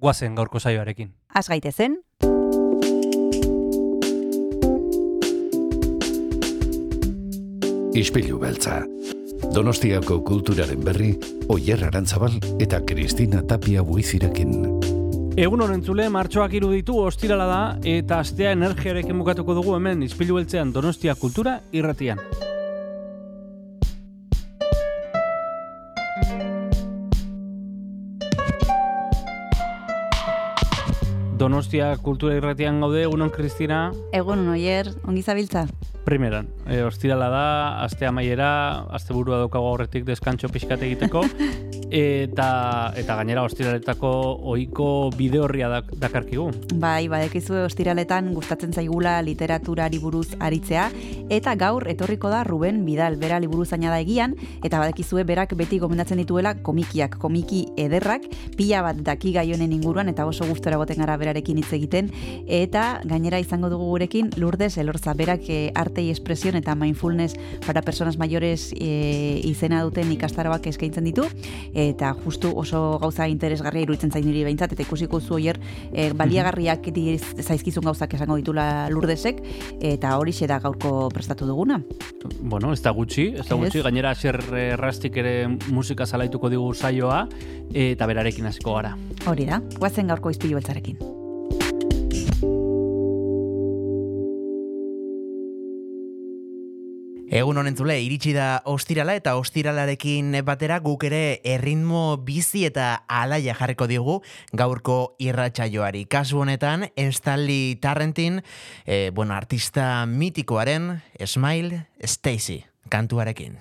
guazen gaurko saioarekin. Az gaitezen, Ispilu beltza. Donostiako kulturaren berri, Oyer Arantzabal eta Kristina Tapia buizirekin. Egun honen zule, martxoak iruditu ostirala da, eta astea energiarekin bukatuko dugu hemen izpilu beltzean Donostia Kultura irratian. Donostia Kultura irratian gaude, egunon Kristina, egun oier, ongi zabiltza. primeran. E, ostirala da, aste amaiera, aste burua daukago aurretik deskantxo pixkat egiteko, eta, eta gainera ostiraletako ohiko bide horria dak, dakarkigu. Bai, badekizue ostiraletan gustatzen zaigula literaturari buruz aritzea, eta gaur etorriko da Ruben Bidal, bera liburuzaina da egian, eta badekizue berak beti gomendatzen dituela komikiak, komiki ederrak, pila bat daki gai honen inguruan, eta oso gustora goten gara berarekin hitz egiten, eta gainera izango dugu gurekin Lourdes Elorza, berak e, arte y expresión eta mindfulness para personas mayores e, izena duten ikastaroak eskaintzen ditu, eta justu oso gauza interesgarria iruditzen zain niri behintzat, eta ikusiko zu oier e, baliagarriak diz, zaizkizun gauzak esango ditula Lourdesek, eta hori da gaurko prestatu duguna. Bueno, ez da gutxi, ez da Ez. gutxi, gainera zer errastik ere musika zalaituko digu saioa, eta berarekin hasiko gara. Hori da, guazen gaurko izpilu beltzarekin. Egun honen zule, iritsi da ostirala eta ostiralarekin batera guk ere erritmo bizi eta alaia jarriko digu gaurko irratsaioari. Kasu honetan, Stanley Tarrentin, eh, bueno, artista mitikoaren Smile Stacy kantuarekin.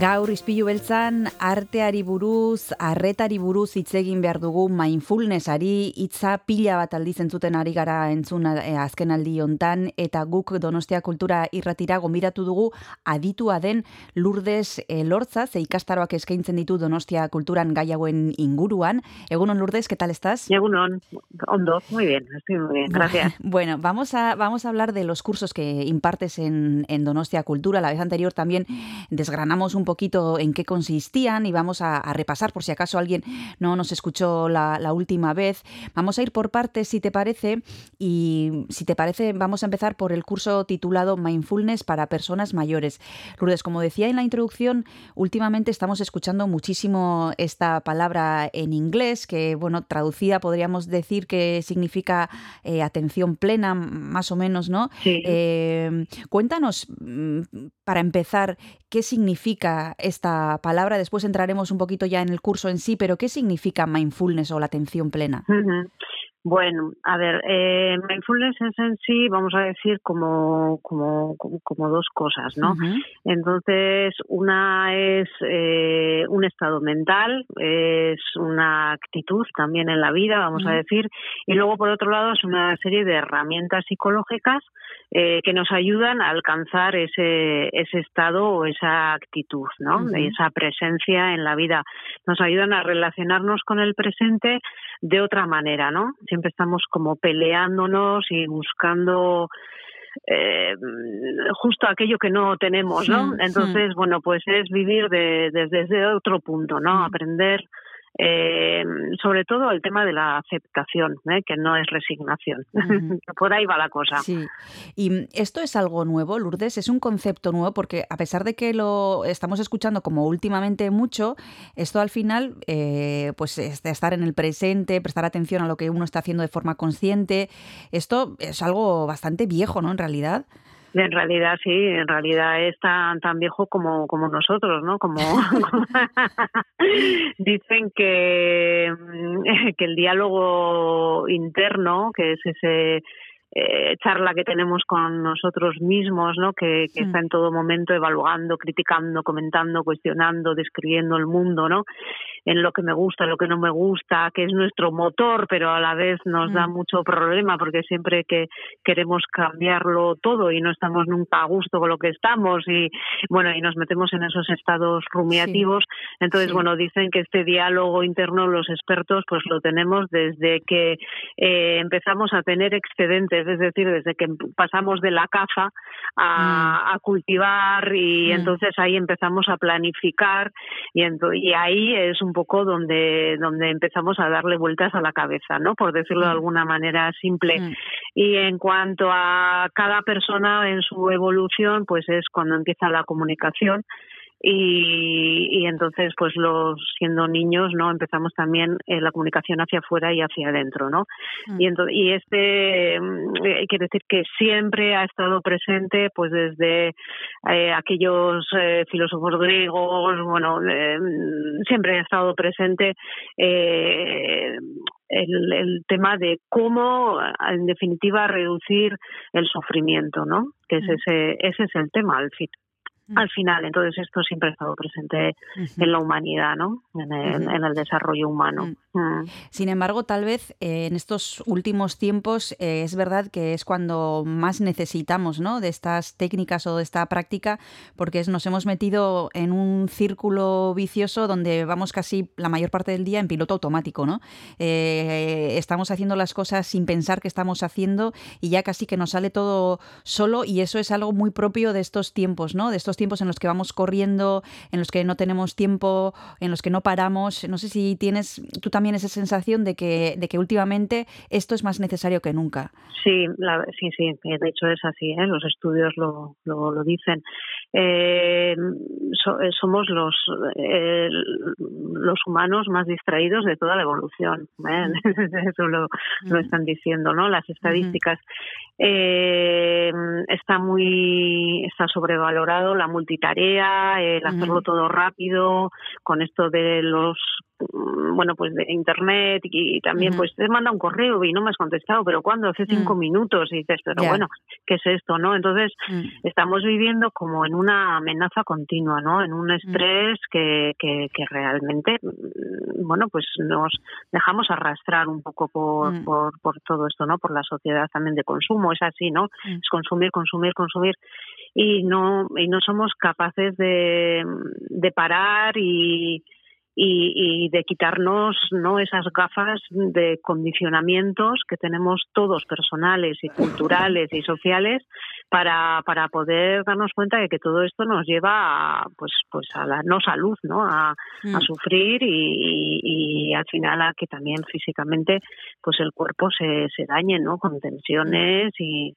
Gaur izpilu beltzan arteari buruz, arretari buruz hitz egin behar dugu mindfulnessari hitza pila bat aldi zentzuten ari gara entzun eh, azken aldi hontan eta guk Donostia Kultura irratira gombidatu dugu aditua den Lourdes Elortza, ze ikastaroak eskaintzen ditu Donostia Kulturan gai hauen inguruan. Egunon Lourdes, ¿qué tal estás? Egunon, ondo, muy bien, estoy muy bien, gracias. Bueno, vamos a, vamos a hablar de los cursos que impartes en, en Donostia Cultura. La vez anterior también desgranamos un poquito en qué consistían y vamos a, repasar por si acaso alguien no nos escuchó la, última vez. Vamos a ir por partes, si te parece, y si te parece, vamos a empezar por el curso titulado Mindfulness para personas mayores. Lourdes, como decía en la introducción, últimamente estamos escuchando muchísimo esta palabra en inglés, que, bueno, traducida podríamos decir que significa eh, atención plena, más o menos, ¿no? Eh, cuéntanos, mm, para empezar, qué significa esta palabra. Después entraremos un poquito ya en el curso en sí, pero ¿qué significa mindfulness o la atención plena? Bueno, a ver, eh, mindfulness es en sí, vamos a decir, como, como, como, dos cosas, ¿no? Entonces, una es eh, un estado mental, es una actitud también en la vida, vamos a decir, y luego, por otro lado, es una serie de herramientas psicológicas eh, que nos ayudan a alcanzar ese, ese estado o esa actitud, ¿no? Esa presencia en la vida. Nos ayudan a relacionarnos con el presente de otra manera, ¿no? Siempre estamos como peleándonos y buscando eh, justo aquello que no tenemos, ¿no? Entonces, bueno, pues es vivir desde otro punto, ¿no? Aprender eh, sobre todo el tema de la aceptación, ¿eh? que no es resignación. Por ahí va la cosa. Sí. Y esto es algo nuevo, Lourdes, es un concepto nuevo, porque a pesar de que lo estamos escuchando como últimamente mucho, esto al final, eh, pues es de estar en el presente, prestar atención a lo que uno está haciendo de forma consciente, esto es algo bastante viejo, ¿no? En realidad. En realidad sí, en realidad es tan, tan viejo como, como nosotros, ¿no? Como dicen que, que el diálogo interno, que es ese eh, charla que tenemos con nosotros mismos, ¿no? Que, que está en todo momento evaluando, criticando, comentando, cuestionando, describiendo el mundo, ¿no? en lo que me gusta, lo que no me gusta, que es nuestro motor, pero a la vez nos da mm. mucho problema porque siempre que queremos cambiarlo todo y no estamos nunca a gusto con lo que estamos y bueno, y nos metemos en esos estados rumiativos. Entonces, bueno, dicen que este diálogo interno los expertos pues lo tenemos desde que eh, empezamos a tener excedentes, es decir, desde que pasamos de la caza a, mm. cultivar y mm. entonces ahí empezamos a planificar y, y ahí es un poco donde, donde empezamos a darle vueltas a la cabeza, ¿no? Por decirlo de mm. alguna manera simple. Mm. Y en cuanto a cada persona en su evolución, pues es cuando empieza la comunicación y, entonces pues los siendo niños no empezamos también eh, la comunicación hacia afuera y hacia adentro no mm. y entonces, y este mm, eh, quiere decir que siempre ha estado presente pues desde eh, aquellos filósofos griegos bueno mm, siempre ha estado presente el, el, tema de cómo, en definitiva, reducir el sufrimiento, ¿no? Que es ese, ese es el tema al fin al final. Entonces esto siempre ha estado presente en la humanidad, ¿no? En el, desarrollo humano. Mm. Sin embargo, tal vez eh, en estos últimos tiempos eh, es verdad que es cuando más necesitamos, ¿no? De estas técnicas o de esta práctica, porque nos hemos metido en un círculo vicioso donde vamos casi la mayor parte del día en piloto automático, ¿no? Eh, estamos haciendo las cosas sin pensar que estamos haciendo y ya casi que nos sale todo solo y eso es algo muy propio de estos tiempos, ¿no? De estos tiempos en los que vamos corriendo, en los que no tenemos tiempo, en los que no paramos. No sé si tienes tú también esa sensación de que, de que últimamente esto es más necesario que nunca. Sí, sí, sí, de hecho es así, ¿eh? los estudios lo, lo, dicen. Eh, eh, somos los, los humanos más distraídos de toda la evolución. Mm. Eso lo, lo, mm. están diciendo, ¿no? Las estadísticas. Está muy está sobrevalorado la multitarea, el hacerlo todo rápido, con esto de los mm, bueno, pues de internet y también, pues te manda un correo y no me has contestado, pero ¿cuándo? Hace cinco Mm. minutos y dices, pero bueno, ¿qué es esto, no? Entonces, Mm. estamos viviendo como en una amenaza continua, ¿no? En un estrés que, que, que realmente, bueno, pues nos dejamos arrastrar un poco por, por, por todo esto, ¿no? Por la sociedad también de consumo, es así, ¿no? Mm. Es consumir, consumir, consumir y no y no somos capaces de, de parar y, y, y de quitarnos no esas gafas de condicionamientos que tenemos todos personales y culturales y sociales para, para poder darnos cuenta de que todo esto nos lleva a, pues pues a la no salud no a, a Mm. sufrir y, y, y al final a que también físicamente pues el cuerpo se, se dañe no con tensiones y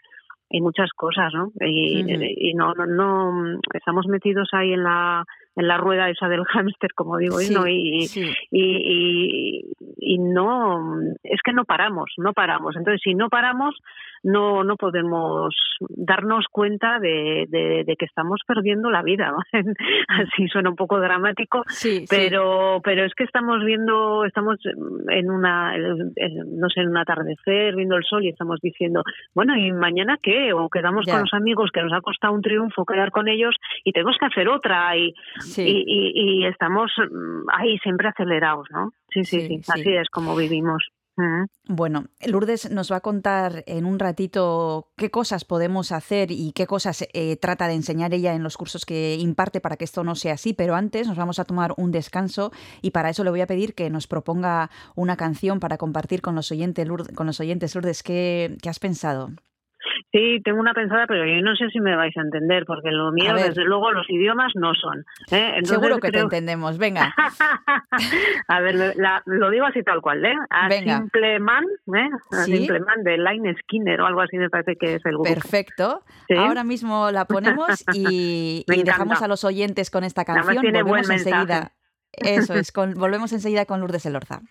y muchas cosas, ¿no? Y, y no, no, no, estamos metidos ahí en la, en la rueda esa del hámster, como digo, Sí, ¿no? Y, sí. y, y, y no, es que no paramos, no paramos. Entonces, si no paramos, no, no podemos darnos cuenta de, de, de que estamos perdiendo la vida. ¿no? Así suena un poco dramático, Sí, pero pero es que estamos viendo estamos en una en- no sé en un atardecer viendo el sol y estamos diciendo bueno y mañana qué o quedamos Ya. con los amigos que nos ha costado un triunfo quedar con ellos y tenemos que hacer otra y Sí. y, y, y estamos mm, ahí siempre acelerados no sí sí Sí, sí, sí. así es como vivimos Mm. Bueno, Lourdes nos va a contar en un ratito qué cosas podemos hacer y qué cosas eh, trata de enseñar ella en los cursos que imparte para que esto no sea así, pero antes nos vamos a tomar un descanso y para eso le voy a pedir que nos proponga una canción para compartir con los oyentes, Lourdes, con los oyentes. Lourdes, ¿qué, qué has pensado? Sí, tengo una pensada, pero yo no sé si me vais a entender, porque lo mío, desde luego, los idiomas no son. ¿eh? Entonces Seguro que te entendemos. Venga, a ver, lo- la- lo digo así tal cual, ¿eh? A Venga. Simple Man, ¿eh? A Sí. Simple Man de Line Skinner o algo así me parece que es el grupo. perfecto. Sí. Ahora mismo la ponemos y, dejamos a los oyentes con esta canción. tiene buen Volvemos enseguida. Eso es, con- volvemos enseguida con Lourdes Elorza.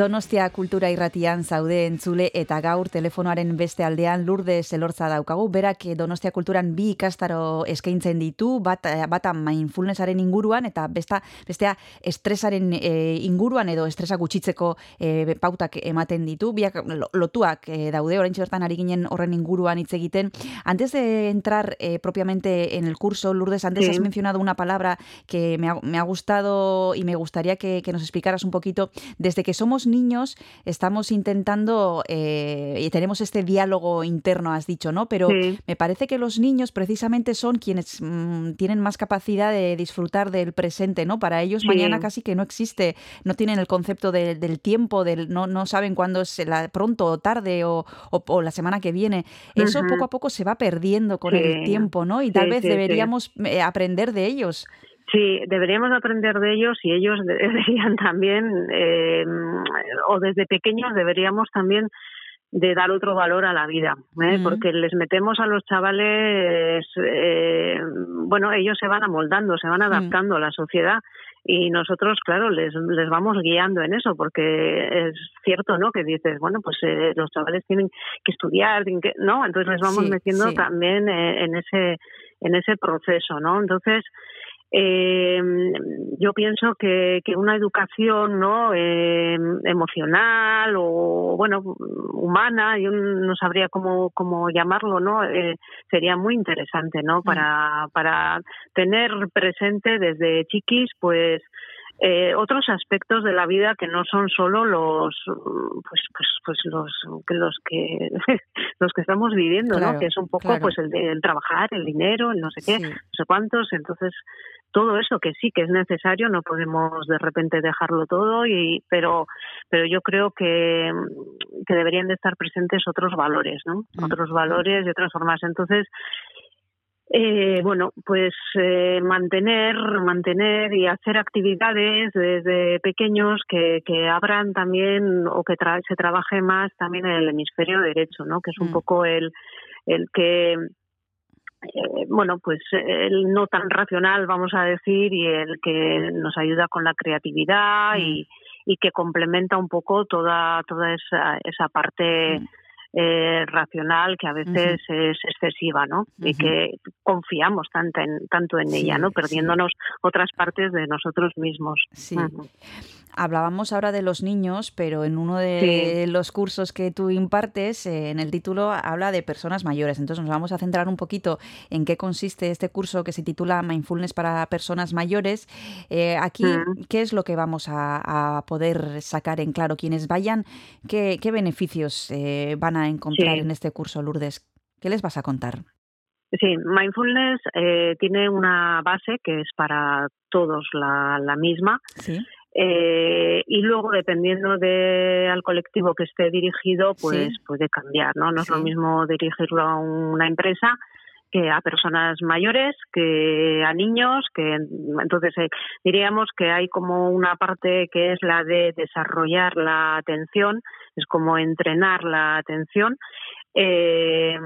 Donostia kultura irratian zaude entzule eta gaur telefonoaren beste aldean lurde zelortza daukagu. Berak eh, Donostia kulturan bi ikastaro eskaintzen ditu, bat, eh, bata mindfulnessaren inguruan eta besta, bestea estresaren eh, inguruan edo estresa gutxitzeko eh, pautak ematen ditu. Biak lo- lotuak eh, daude, orain bertan ari ginen horren inguruan hitz egiten. Antes de entrar eh, propiamente en el curso, Lourdes, antes Sí. has mencionado una palabra que me ha, me ha gustado y me gustaría que, que nos explicaras un poquito. Desde que somos niños estamos intentando eh, y tenemos este diálogo interno, has dicho, ¿no? Pero Sí. me parece que los niños precisamente son quienes mm, tienen más capacidad de disfrutar del presente, ¿no? Para ellos Sí. mañana casi que no existe, no tienen el concepto de- del tiempo, del, no, no saben cuándo es la, pronto o tarde o, o- o la semana que viene. Eso poco a poco se va perdiendo con el tiempo, ¿no? Y tal vez deberíamos eh, aprender de ellos. Sí, deberíamos aprender de ellos y ellos de- deberían también, eh, o desde pequeños deberíamos también de dar otro valor a la vida, ¿eh? Porque les metemos a los chavales, eh, bueno, ellos se van amoldando, se van adaptando a la sociedad y nosotros, claro, les, les vamos guiando en eso, porque es cierto, ¿no? Que dices, bueno, pues eh, los chavales tienen que estudiar, tienen que, ¿no? Entonces les vamos Sí, metiendo sí. también eh, en ese en ese proceso, ¿no? Entonces eh, yo pienso que, que una educación no eh, emocional o bueno humana yo no sabría cómo, cómo llamarlo no eh, sería muy interesante no para para tener presente desde chiquis pues eh, otros aspectos de la vida que no son solo los pues pues pues los que los que los que estamos viviendo Claro, no que es un poco claro. pues el, de- el trabajar el dinero el no sé qué Sí. no sé cuántos, entonces todo eso que sí que es necesario, no podemos de repente dejarlo todo, y pero pero yo creo que, que deberían de estar presentes otros valores, ¿no? Mm. Otros valores y otras formas. Entonces, eh, bueno, pues eh, mantener, mantener y hacer actividades desde pequeños que, que abran también o que tra- se trabaje más también en el hemisferio derecho, ¿no? Que es un Mm. poco el, el que eh, bueno, pues el no tan racional, vamos a decir, y el que nos ayuda con la creatividad y, y que complementa un poco toda toda esa, esa parte Mm. eh, racional que a veces es excesiva, ¿no? Y que confiamos tanto en, tanto en Sí, ella, ¿no? sí. Perdiéndonos otras partes de nosotros mismos. Sí. Hablábamos ahora de los niños, pero en uno de los cursos que tú impartes, eh, en el título habla de personas mayores. Entonces nos vamos a centrar un poquito en qué consiste este curso que se titula Mindfulness para personas mayores. Eh, aquí, Mm. ¿qué es lo que vamos a, a poder sacar en claro? Quienes vayan, ¿qué, qué beneficios eh, van a encontrar Sí. en este curso, Lourdes? ¿Qué les vas a contar? Sí, mindfulness eh, tiene una base que es para todos la, la misma, Sí. Eh, y luego dependiendo de al colectivo que esté dirigido pues Sí. puede cambiar no no es lo mismo dirigirlo a una empresa que a personas mayores que a niños que entonces eh, diríamos que hay como una parte que es la de desarrollar la atención es como entrenar la atención eh,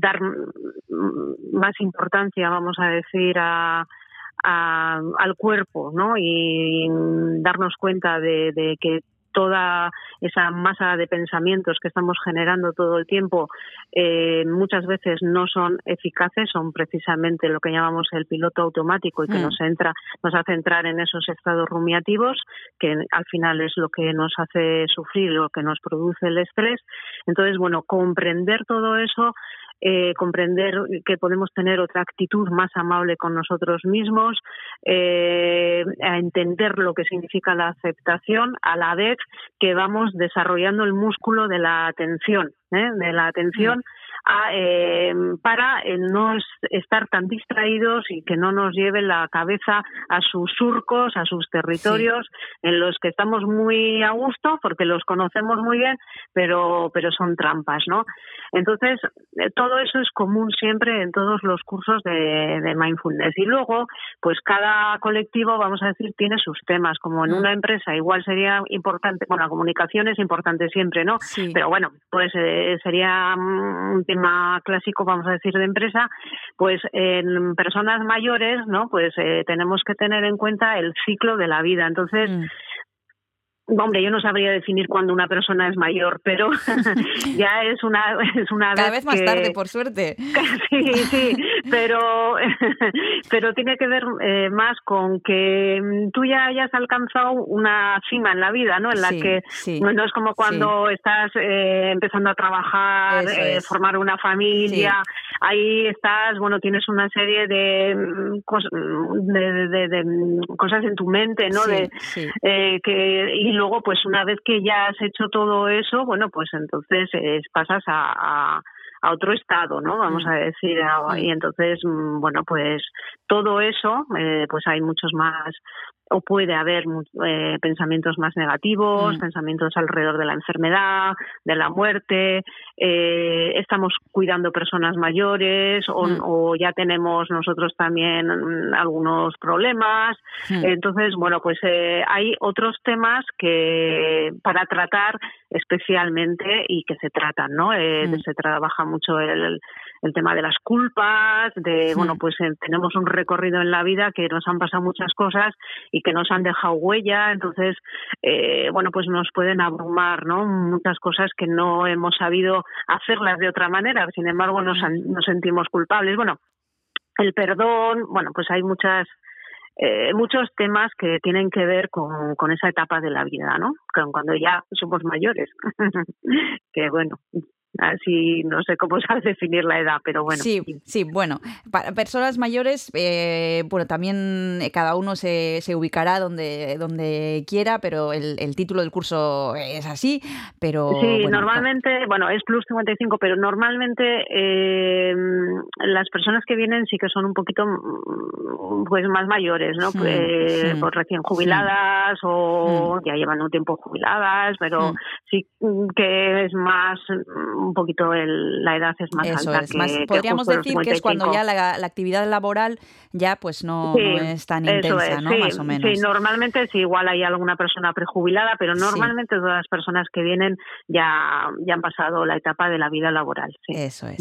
dar mm, más importancia vamos a decir a a- al cuerpo, ¿no? Y darnos cuenta de, de que toda esa masa de pensamientos que estamos generando todo el tiempo eh, muchas veces no son eficaces, son precisamente lo que llamamos el piloto automático y que Mm. nos entra, nos hace entrar en esos estados rumiativos que al final es lo que nos hace sufrir, lo que nos produce el estrés. Entonces, bueno, comprender todo eso eh, comprender que podemos tener otra actitud más amable con nosotros mismos, eh, a entender lo que significa la aceptación, a la vez que vamos desarrollando el músculo de la atención, ¿eh? de la atención a, eh, para el no es- estar tan distraídos y que no nos lleve la cabeza a sus surcos, a sus territorios en los que estamos muy a gusto porque los conocemos muy bien, pero pero son trampas, ¿no? Entonces, eh, todo eso es común siempre en todos los cursos de, de mindfulness. Y luego, pues cada colectivo, vamos a decir, tiene sus temas. Como en Mm. una empresa igual sería importante, bueno, la comunicación es importante siempre, ¿no? Sí. Pero bueno, pues eh, sería mm, un tema clásico, vamos a decir, de empresa. Pues en personas mayores, ¿no? Pues eh, tenemos que tener en cuenta el ciclo de la vida. Entonces, Mm. Hombre, yo no sabría definir cuándo una persona es mayor, pero ya es una es una Cada vez más que- tarde, por suerte. Sí, sí, pero, pero tiene que ver eh, más con que mm, tú ya hayas alcanzado una cima en la vida, ¿no? En la Sí, que sí, no es como cuando estás eh, empezando a trabajar, eh, formar una familia, ahí estás, bueno, tienes una serie de, mm, cos- mm, de, de- de- de, cosas en tu mente, ¿no? De, eh, que y luego pues una vez que ya has hecho todo eso bueno pues entonces eh, pasas a, a, a otro estado no vamos a decir y entonces mm, bueno pues todo eso eh, pues hay muchos más o puede haber eh, pensamientos más negativos, Mm. pensamientos alrededor de la enfermedad, de la muerte, eh, estamos cuidando personas mayores o, Mm. o ya tenemos nosotros también mm, algunos problemas. Mm. Entonces, bueno, pues eh, hay otros temas que para tratar especialmente y que se tratan, ¿no? Eh. Se trabaja mucho el, el tema de las culpas, de, bueno, pues eh, tenemos un recorrido en la vida que nos han pasado muchas cosas y que nos han dejado huella, entonces, eh, bueno, pues nos pueden abrumar, ¿no? Muchas cosas que no hemos sabido hacerlas de otra manera, sin embargo nos, nos sentimos culpables. Bueno, el perdón, bueno, pues hay muchas eh, muchos temas que tienen que ver con, con esa etapa de la vida, ¿no? Con cuando ya somos mayores. que bueno, así no sé cómo sabes definir la edad, pero bueno. Sí, sí, bueno, para personas mayores, eh, bueno, también eh, cada uno se, se ubicará donde, donde quiera, pero el, el título del curso es así, pero... Sí, bueno, normalmente, bueno, es plus 55, pero normalmente eh, las personas que vienen sí que son un poquito mm, pues más mayores, ¿no? Sí, Pues, sí, pues recién jubiladas o ya llevan un tiempo jubiladas, pero Mm. sí mm, que es más, mm, un poquito el, la edad es más Eso alta es, que, más, que podríamos decir que es cuando 55. ya la, la actividad laboral ya pues no, Sí, no es tan intensa, es, ¿no? sí, Más o menos. Sí, normalmente sí, igual hay alguna persona prejubilada, pero normalmente todas las personas que vienen ya, ya han pasado la etapa de la vida laboral. Eso es.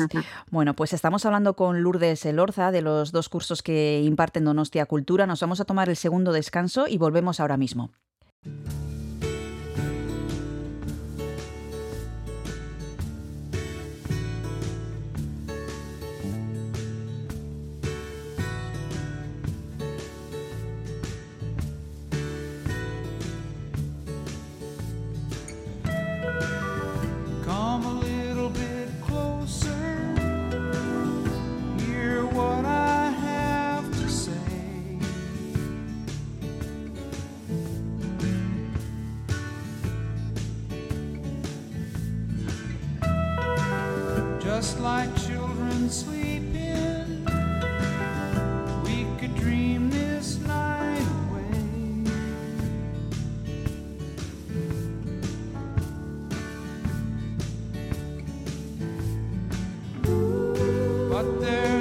Bueno, pues estamos hablando con Lourdes Elorza de los dos cursos que imparten Donostia Cultura. Nos vamos a tomar el segundo descanso y volvemos ahora mismo. Just like children sleeping, we could dream this night away. But there's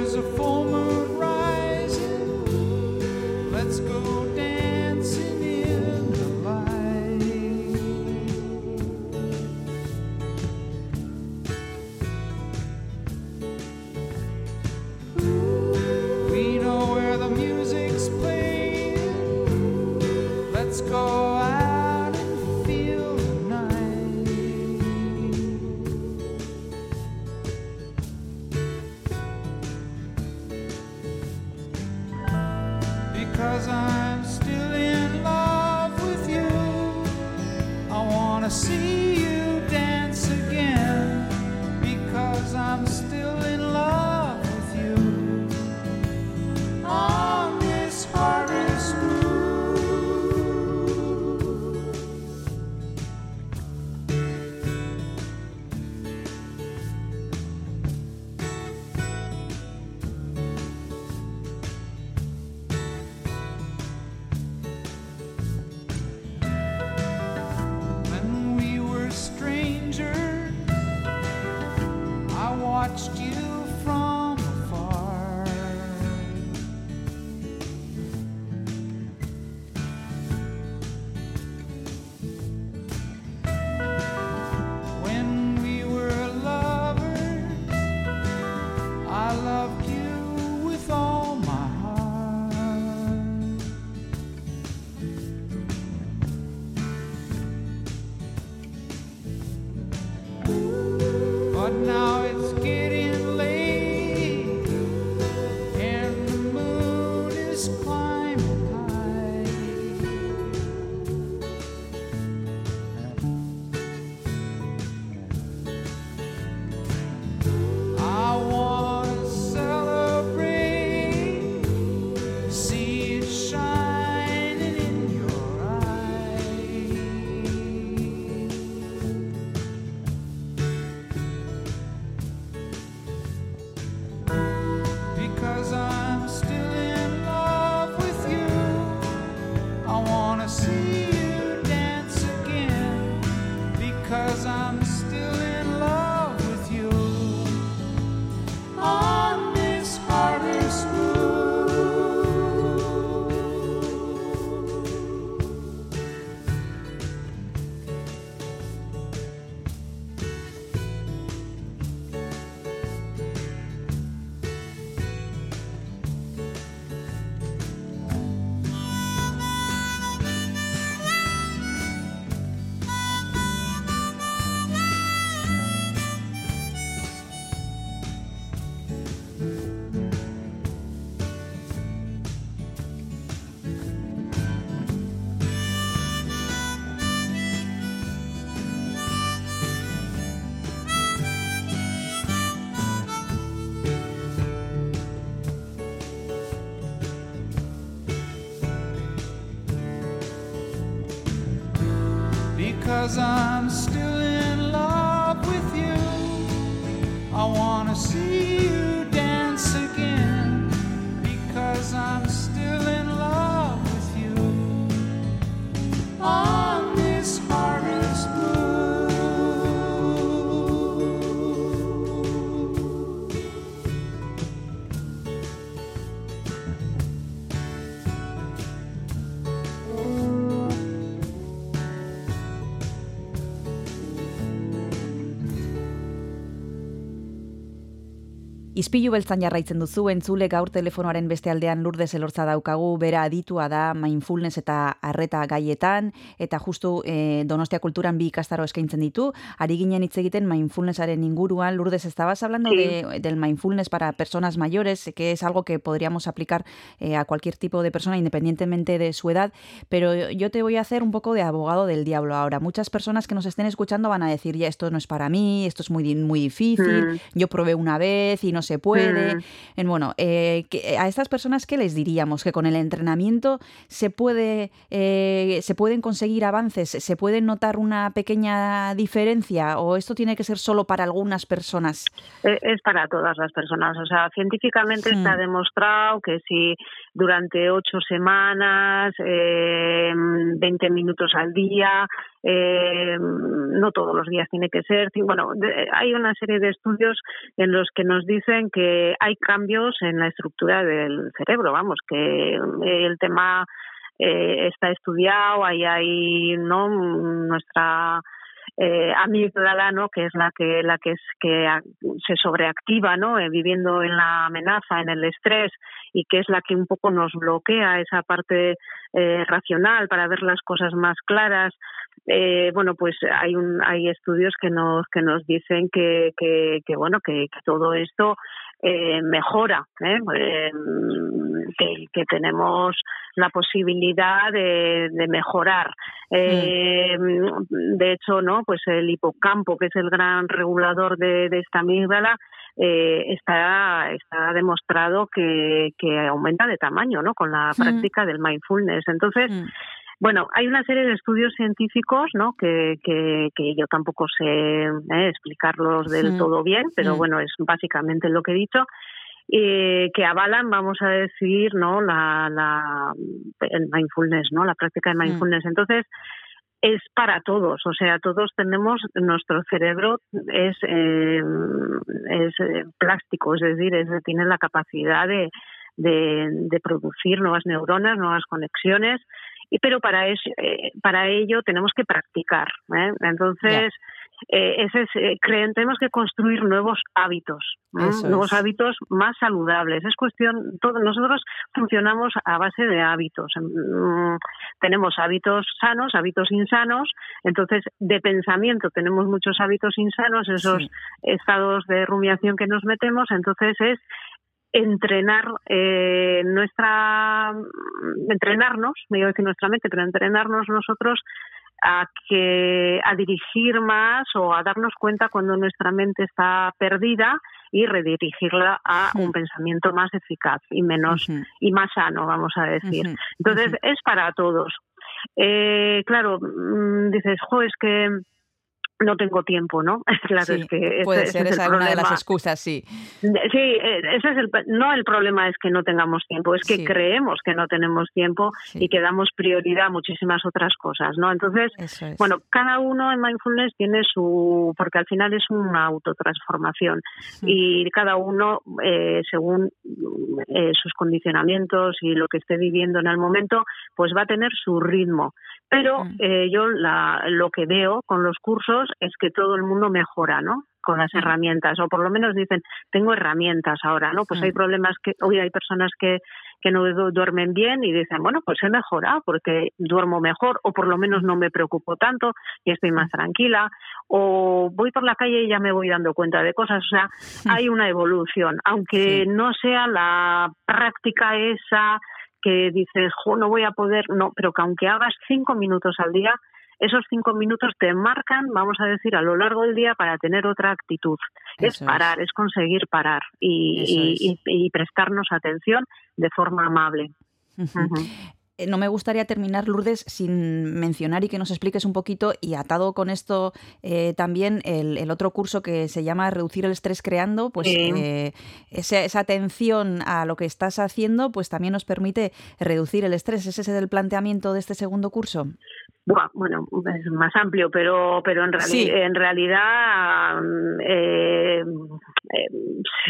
Ispilu beltzan jarraitzen duzu, entzule gaur telefonoaren beste aldean lurdez elortza daukagu, bera aditua da mindfulness eta arreta gaietan, eta justu eh, Donostia Kulturan bi ikastaro eskaintzen ditu, ari ginen hitz egiten mindfulnessaren inguruan, Lourdes, estabas hablando Sí. de, del mindfulness para personas mayores, que es algo que podríamos aplicar eh, a cualquier tipo de persona independientemente de su edad, pero yo te voy a hacer un poco de abogado del diablo ahora. Muchas personas que nos estén escuchando van a decir, ya esto no es para mí, esto es muy, muy difícil, Mm. yo probé una vez y no se puede. Mm. En, bueno, eh, que- a estas personas, ¿qué les diríamos? Que con el entrenamiento se puede, eh, se pueden conseguir avances, se puede notar una pequeña diferencia, o esto tiene que ser solo para algunas personas. Eh, Es para todas las personas. O sea, científicamente Mm. está demostrado que si durante ocho semanas, eh, 20 minutos al día, eh, no todos los días tiene que ser. Bueno, hay una serie de estudios en los que nos dicen que hay cambios en la estructura del cerebro. Vamos, que eh, el tema eh, está estudiado, ahí hay no nuestra eh, amígdala, ¿no? que es la que la que es que se sobreactiva, ¿no? Eh, viviendo en la amenaza, en el estrés y que es la que un poco nos bloquea esa parte eh, racional para ver las cosas más claras. Eh, bueno, pues hay un hay estudios que nos que nos dicen que que, que bueno que todo esto eh, mejora, ¿eh? Eh, que, que tenemos la posibilidad de, de mejorar. Eh, De hecho, no, pues el hipocampo, que es el gran regulador de, de esta amígdala, eh, está, está demostrado que, que aumenta de tamaño, ¿no? Con la Mm. práctica del mindfulness. Entonces, Mm. Bueno, hay una serie de estudios científicos, ¿no? Que, que, que yo tampoco sé eh, explicarlos del todo bien, pero bueno, es básicamente lo que he dicho. eh, que avalan, vamos a decir, no, la, la el mindfulness, no, la práctica de Mm. mindfulness. Entonces es para todos, o sea, todos tenemos nuestro cerebro es eh, es eh, plástico, es decir, es, tiene la capacidad de, de, de producir nuevas neuronas, nuevas conexiones pero para eso, eh, para ello tenemos que practicar ¿eh? entonces eh, ese es, eh, creen, tenemos que construir nuevos hábitos. Eso nuevos es. hábitos más saludables. Es cuestión, todo, nosotros funcionamos a base de hábitos. Mm, tenemos hábitos sanos, hábitos insanos, entonces de pensamiento tenemos muchos hábitos insanos, esos Sí. estados de rumiación que nos metemos, entonces es entrenar eh, nuestra entrenarnos, me iba a decir nuestra mente, pero entrenarnos nosotros a que a dirigir más o a darnos cuenta cuando nuestra mente está perdida y redirigirla a un pensamiento más eficaz y menos y más sano, vamos a decir. Entonces es para todos. Eh, claro, mm, dices, jo, es que no tengo tiempo, ¿no? Claro, Sí, es que puede ese ser esa una de las excusas, sí. Sí, eh, ese es el, no el problema es que no tengamos tiempo, es que Sí. creemos que no tenemos tiempo Sí. y que damos prioridad a muchísimas otras cosas, ¿no? Entonces, es. bueno, cada uno en mindfulness tiene su, porque al final es una autotransformación y cada uno, eh, según eh, sus condicionamientos y lo que esté viviendo en el momento, pues va a tener su ritmo. Pero eh, yo la, lo que veo con los cursos es que todo el mundo mejora, ¿no? Con las herramientas, o por lo menos dicen, tengo herramientas ahora, ¿no? Pues hay problemas que, hoy hay personas que, que no du- duermen bien y dicen, bueno, pues he mejorado porque duermo mejor, o por lo menos no me preocupo tanto y estoy más tranquila, o voy por la calle y ya me voy dando cuenta de cosas, o sea, hay una evolución, aunque Sí. no sea la práctica esa que dices, jo, no voy a poder, no, pero que aunque hagas cinco minutos al día, esos cinco minutos te marcan, vamos a decir, a lo largo del día para tener otra actitud. es Eso es. parar, es. conseguir parar y, y- es. y- y prestarnos atención de forma amable. No me gustaría terminar, Lourdes, sin mencionar y que nos expliques un poquito, y atado con esto eh, también el, el otro curso que se llama Reducir el estrés creando, pues eh, esa, esa atención a lo que estás haciendo, pues también nos permite reducir el estrés. ¿Ese es el planteamiento de este segundo curso? Bueno, es más amplio, pero pero en, reali- Sí. en realidad mm, eh, eh,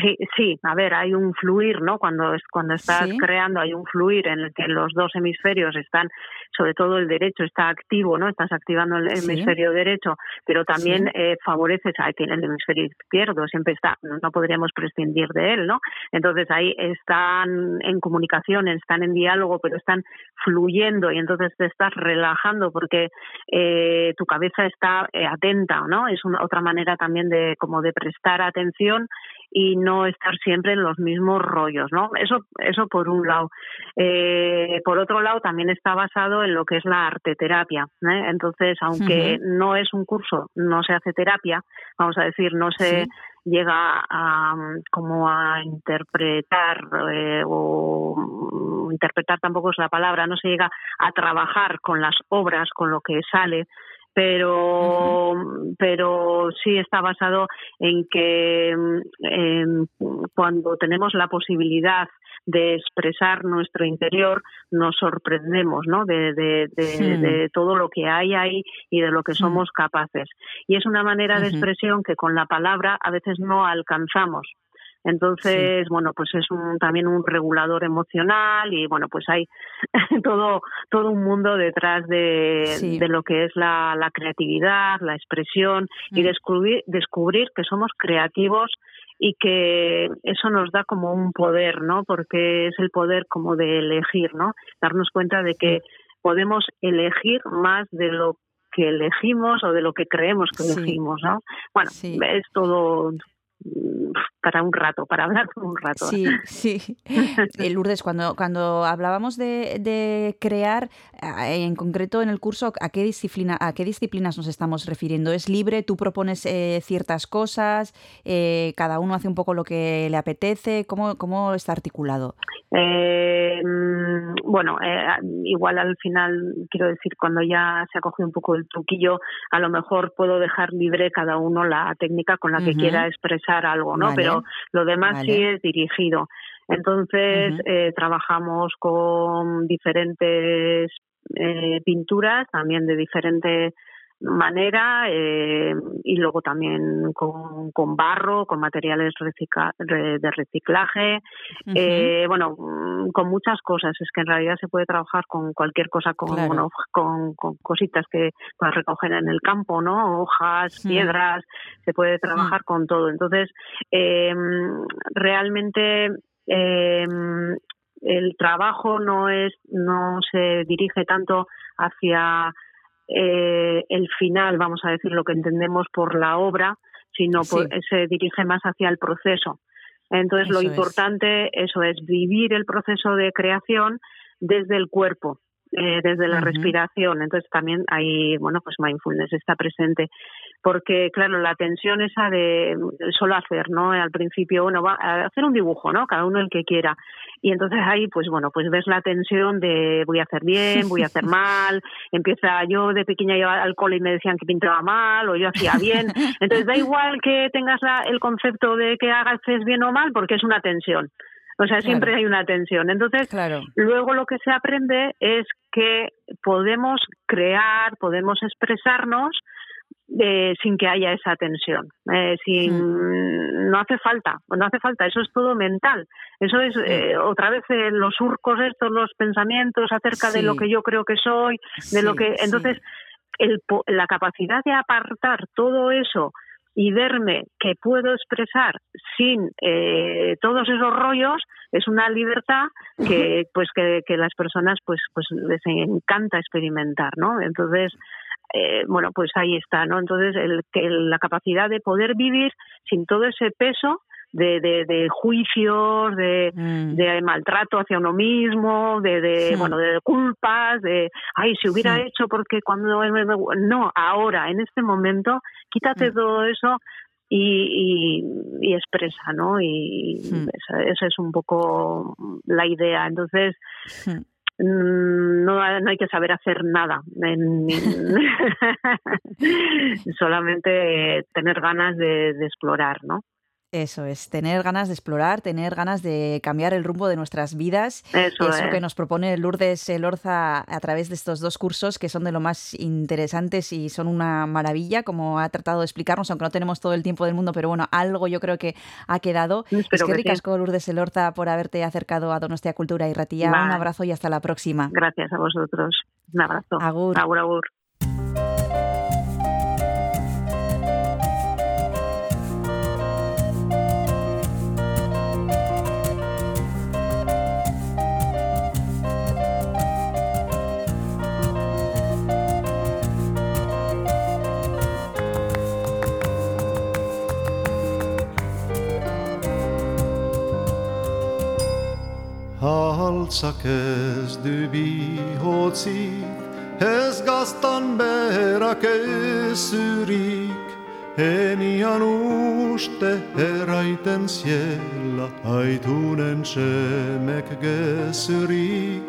sí, sí, a ver, hay un fluir, ¿no? Cuando es cuando estás Sí. creando hay un fluir en el que los dos hemisferios están, sobre todo el derecho está activo, ¿no? Estás activando el Sí. hemisferio derecho, pero también Sí. eh, favoreces a tiene el hemisferio izquierdo, siempre está, no podríamos prescindir de él, ¿no? Entonces ahí están en comunicación, están en diálogo, pero están fluyendo y entonces te estás relajando porque eh, tu cabeza está eh, atenta, ¿no? Es una otra manera también de como de prestar atención y no estar siempre en los mismos rollos, ¿no? Eso, eso por un lado. Eh, por otro lado, también está basado en lo que es la arteterapia. ¿eh? Entonces, aunque no es un curso, no se hace terapia, vamos a decir, no se Sí. llega a mm, como a interpretar eh, o mm, interpretar tampoco es la palabra, no se llega a trabajar con las obras, con lo que sale, pero pero sí está basado en que em, cuando tenemos la posibilidad de expresar nuestro interior nos sorprendemos ¿no? de, de, de, de todo lo que hay ahí y de lo que somos capaces. Y es una manera de expresión que con la palabra a veces no alcanzamos entonces, bueno, pues es un, también un regulador emocional y bueno, pues hay todo todo un mundo detrás de, Sí. de lo que es la, la creatividad, la expresión y Mm. descubrir descubrir que somos creativos y que eso nos da como un poder, ¿no? Porque es el poder como de elegir, ¿no? Darnos cuenta de que podemos elegir más de lo que elegimos o de lo que creemos que Sí. elegimos, ¿no? Bueno, Sí. es todo para un rato, para hablar un rato. Sí, sí. Eh, Lourdes, cuando, cuando hablábamos de, de crear, a- en concreto en el curso, ¿a qué, disciplina, ¿a qué disciplinas nos estamos refiriendo? ¿Es libre? ¿Tú propones eh, ciertas cosas? Eh, ¿Cada uno hace un poco lo que le apetece? ¿Cómo, cómo está articulado? Eh, mm, bueno, eh, igual al final, quiero decir, cuando ya se ha cogido un poco el truquillo, a lo mejor puedo dejar libre cada uno la técnica con la que quiera expresar algo, ¿no? Vale. Pero lo demás sí es dirigido. Entonces, eh, trabajamos con diferentes eh, pinturas, también de diferente manera eh, y luego también con, con barro, con materiales recicla- re- de reciclaje, eh, bueno, mm, con muchas cosas. Es que en realidad se puede trabajar con cualquier cosa, con, Claro. bueno, con, con cositas que puedas recoger en el campo, ¿no? Hojas, Mm. piedras, se puede trabajar con todo. Entonces, eh, realmente eh, el trabajo no es, no se dirige tanto hacia eh, el final, vamos a decir, lo que entendemos por la obra, sino por- Sí. se dirige más hacia el proceso. Entonces, lo Eso es. importante, eso es vivir el proceso de creación desde el cuerpo, eh, desde la respiración. Entonces, también hay, bueno, pues mindfulness está presente. Porque, claro, la tensión esa de solo hacer, ¿no? Al principio, bueno, va a hacer un dibujo, ¿no? Cada uno el que quiera. Y entonces ahí, pues bueno, pues ves la tensión de voy a hacer bien, voy a hacer mal. Empieza, yo de pequeña iba al cole y me decían que pintaba mal o yo hacía bien. Entonces da igual que tengas la- el concepto de que hagas bien o mal porque es una tensión. O sea, siempre Claro. hay una tensión. Entonces, Claro. Luego lo que se aprende es que podemos crear, podemos expresarnos eh, sin que haya esa tensión. Eh, sin, No hace falta, no hace falta, eso es todo mental. Eso es eh, otra vez eh, los surcos estos, los pensamientos acerca de lo que yo creo que soy, de lo que... Entonces, el, la capacidad de apartar todo eso y verme que puedo expresar sin eh, todos esos rollos es una libertad que pues que, que las personas pues pues les encanta experimentar no entonces eh, bueno pues ahí está no entonces el, que la capacidad de poder vivir sin todo ese peso de, de, de juicios de, Mm. de maltrato hacia uno mismo, de, de Hmm. bueno, de culpas, de ay, si hubiera hecho porque cuando no, ahora, en este momento, quítate Hmm. todo eso y, y, y expresa, ¿no? Y esa, esa es un poco la idea. Entonces. Mm, no, ha- no hay que saber hacer nada, en- solamente tener ganas de, de explorar, ¿no? Eso es, tener ganas de explorar, tener ganas de cambiar el rumbo de nuestras vidas. Eso es lo que nos propone Lourdes Elorza a través de estos dos cursos que son de lo más interesantes y son una maravilla, como ha tratado de explicarnos, aunque no tenemos todo el tiempo del mundo, pero bueno, algo yo creo que ha quedado. Espero es que que sí. ricasco, Lourdes Elorza, por haberte acercado a Donostia Cultura y Ratía. Un Vale. abrazo y hasta la próxima. Gracias a vosotros. Un abrazo. Agur. Agur, agur. Halsa kezdő bihocik, ez gaztan bera kessyrik, en januste heraiten siellä, aitunen semek gessyrik,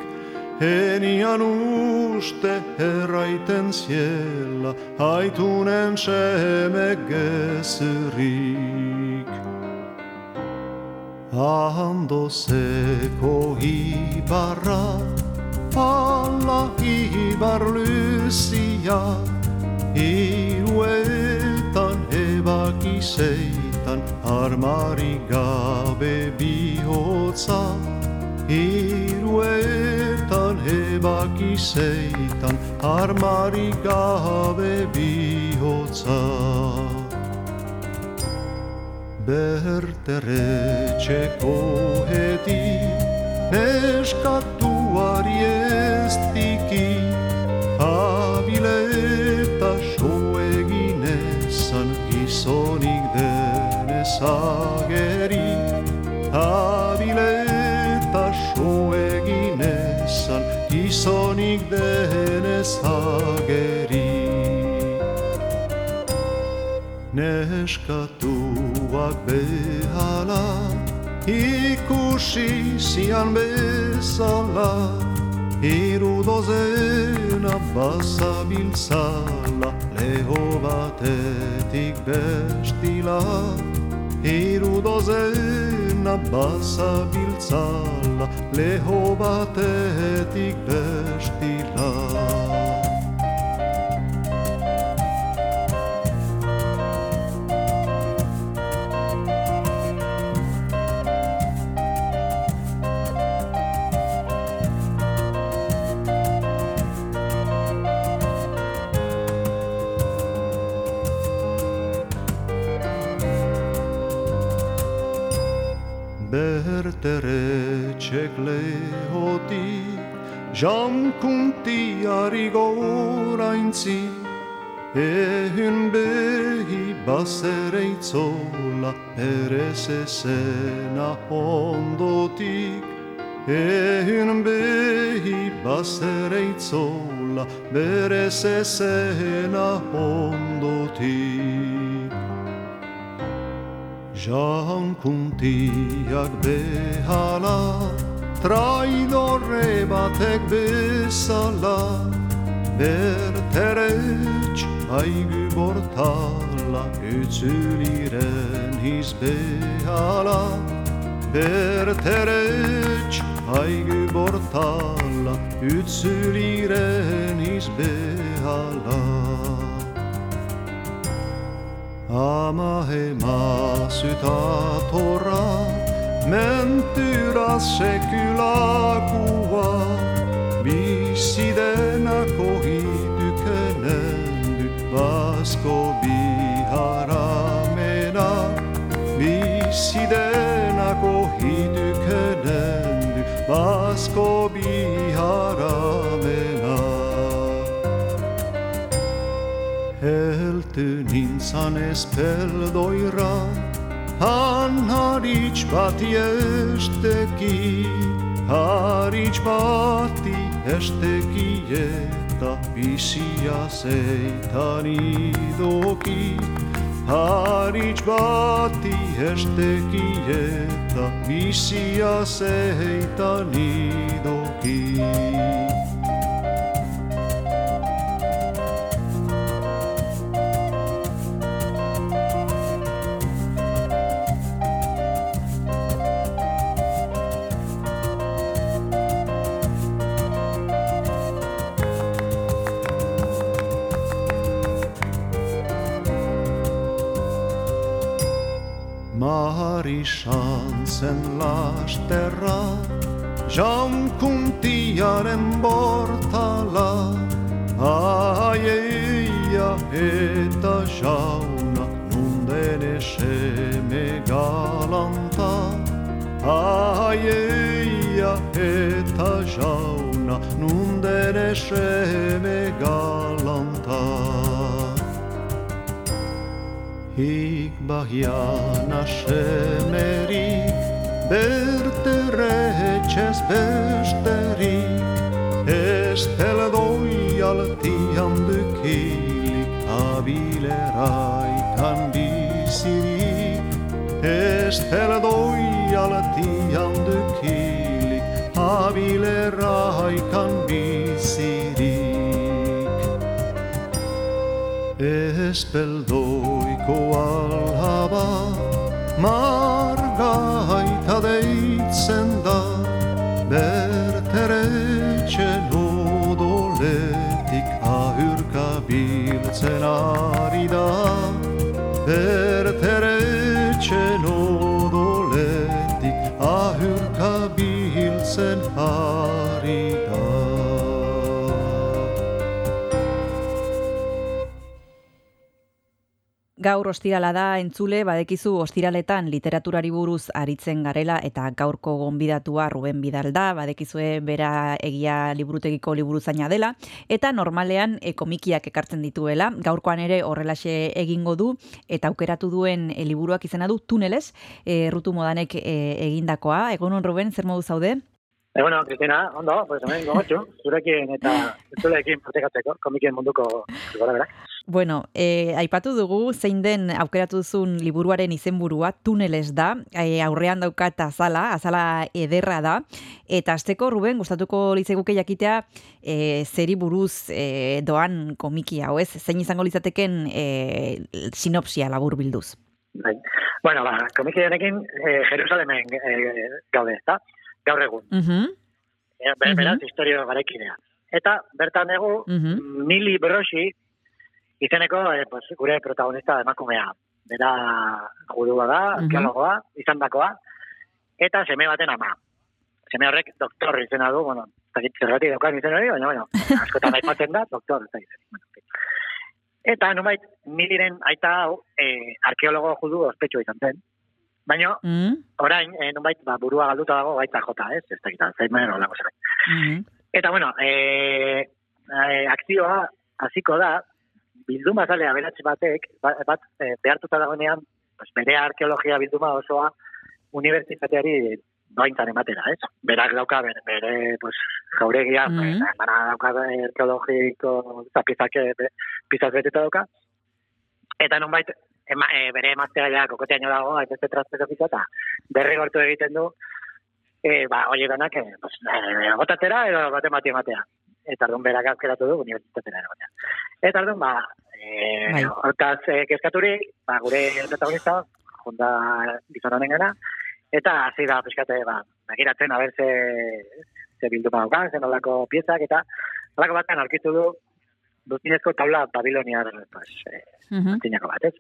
en januste heraiten siellä, aitunen semek gessyrik. Ando seko ibarra, alla ibar lysia, iluetan evakiseitan, armari gabe bihotsa, iluetan evakiseitan, armari gabe bihotsa. Berteretxeko heti Neskatuari ez diki Abileta so eginezan Gizonik denez ageri Abileta so eginezan Gizonik denez ageri Neskatuak behala ikusi zian bezala Hiru dozena bazabiltzala leho batetik bestila Hiru dozena bazabiltzala leho batetik bestila bertere txekle hoti, jankuntiari goraintzi, ehun behi basere itzola, perez ezena ondotik, ehun behi basere itzola, berez ezena ondotik. John jak behala, traidore batek bezala, berterec aygü bortala, ütsüliren hiz behala, berterec aygü bortala, ütsüliren hiz behala. Ama hema sytatora, mentyras sekylakua, vissidenä kohitykenendy, vasko viharamena, vissidenä kohitykenendy, vasko Helty ninsanes peldoira, han haric bati esteki, haric bati esteki eta bisia zeitan idoki. Haric bati esteki eta bisia zeitan idoki. Mari chansen lasterra, jankuntiaren bortala, aieia eta jauna, nunden eseme galanta, aieia eta jauna, nunden eseme galanta. Ik bahiana shemerik, bertereches besterik, estel doi altian dykilik, abileraikan bisirik, estel doi altian dykilik, abileraikan Espeldoiko alhaba Margaita deitzen Gaur ostirala da entzule, badekizu ostiraletan literaturari buruz aritzen garela eta gaurko gonbidatua Ruben Bidal da, badekizue bera egia liburutegiko liburuzaina dela eta normalean e, komikiak ekartzen dituela. Gaurkoan ere horrelaxe egingo du eta aukeratu duen e, liburuak izena du Tunelez, e, Rutu Modanek e, egindakoa. Egunon Ruben, zer modu zaude? Bueno, Cristina, ondo, pues hemen gogotxu, zurekin eta zurekin partekatzeko, komikien munduko gora berak. Bueno, e, aipatu dugu zein den aukeratu duzun liburuaren izenburua, tuneles da, e, aurrean daukat azala, azala ederra da, eta azteko, Ruben, gustatuko litzeguke jakitea e, zeri buruz e, doan komiki hau, ez? Zein izango litzateken e, sinopsia labur bilduz? Bai. Bueno, ba, komiki honekin eh, Jerusalemen eh, gaude, ezta? Gaur egun. Uh -huh. Ber- beraz, historio garekidea. Eta bertan dugu, Mhm. Mili Broshi, izeneko eh, pues, gure protagonista emakumea. Bera judua da, Mhm. arkeologoa, izan dakoa, eta seme baten ama. Seme horrek doktor izena du, bueno, ez dakit zergatik daukan izen hori, baina, bueno, askotan aipatzen da, doktor, ez fin. Eta, numait, miliren aita hau, eh, arkeologo judu ospetsua izan zen. Baina, Mm? orain, e, nonbait, ba, burua galduta dago baita jota, ez? Ez dakit, Alzheimer olako zerbait. Mhm. Eta, bueno, e, e, akzioa hasiko da, bilduma zale aberatz batek, bat, bat e, behartuta dagoenean, pues, bere arkeologia bilduma osoa unibertsitateari doaintzan ematera, ez? Berak dauka bere, bere pues, jauregia, mm. -hmm. dauka arkeologiko zapizak pizaz beteta dauka. Eta nonbait, ema, e, bere emaztea ja kokoteaino dago, eta ez transpesofiza, eta berri gortu egiten du, e, ba, hori ganak, e, pues, e, botatera edo bate mati ematea. Eta orduan berak azkeratu du unibertsitatera erotea. Eta orduan, ba, e, Bai. hortaz e, kezkaturik, ba, gure protagonista, jonda gizon honen gana, eta hasi da, pixkate, ba, begiratzen, haber ze, ze bilduma daukan, zen olako piezak, eta olako batean aurkitu du, duzinezko taula babiloniar, pues, e, Mhm. antzinako bat, ez?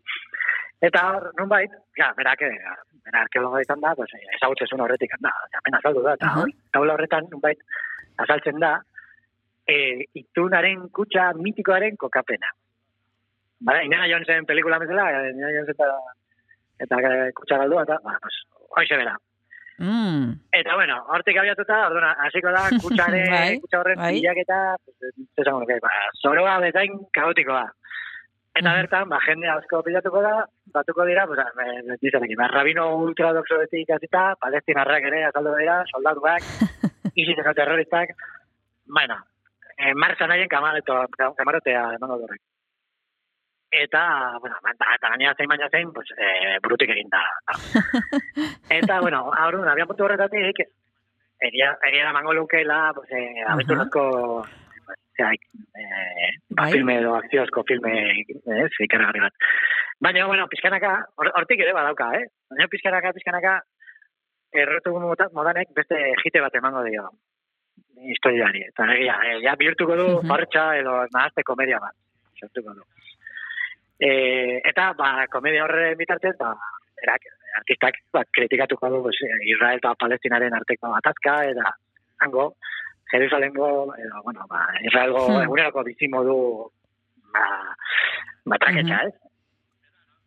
Eta hor, nunbait, ja, berak, eh, bera izan da, pues, ezagutzezun horretik, da, apenas azaldu da, eta Aha. hor, taula horretan, nunbait, azaltzen da, e, itunaren kutsa mitikoaren kokapena. Bada, Indiana Jonesen pelikula bezala, eh, Indiana Jones eta, eta eh, kutsa galdua, eta, ba, pues, hoxe bera. Mm. Eta, bueno, hortik abiatuta, orduan, hasiko da, kutsaren, Bai, kutsa horren bai. bilaketa, pues, nuke, ba, zoroa bezain kaotikoa. Eta Mhm. bertan, ba, jende asko pilatuko da, batuko dira, pues, eh, dizarekin, ba, rabino ultradoxoetik hasita, palestinarrak ere azaldu dira, soldatuak, isiteko terroristak, bueno, eh, nahien kamareto, kamarotea emango durrek. Eta, bueno, eta, eta gainera zein baina zein, pues, eh, brutik egin da. eta, bueno, aurrun, abian puntu horretatik, egia, egia da mango lukeela, pues, eh, Aha. abenturazko, pues, zera, eh, ba, Bai. filme edo akziozko filme, eh, ikaragarri bat. Baina, bueno, pizkanaka, hor- hortik ere badauka, eh? Baina pizkanaka, pizkanaka, errotu moda- modanek beste jite bat emango dio historiari. Eta egia, eh, ja bihurtuko du fartxa edo nahazte komedia bat. Sortuko du. E, eta, ba, komedia horre bitartez, ba, erak, artistak, ba, kritikatuko du pues, Israel eta Palestinaren arteko atazka, eta hango, Jerusalemgo, edo, bueno, ba, Israelgo Hmm. eguneroko bizimodu, ba, ba, traketxa, ez?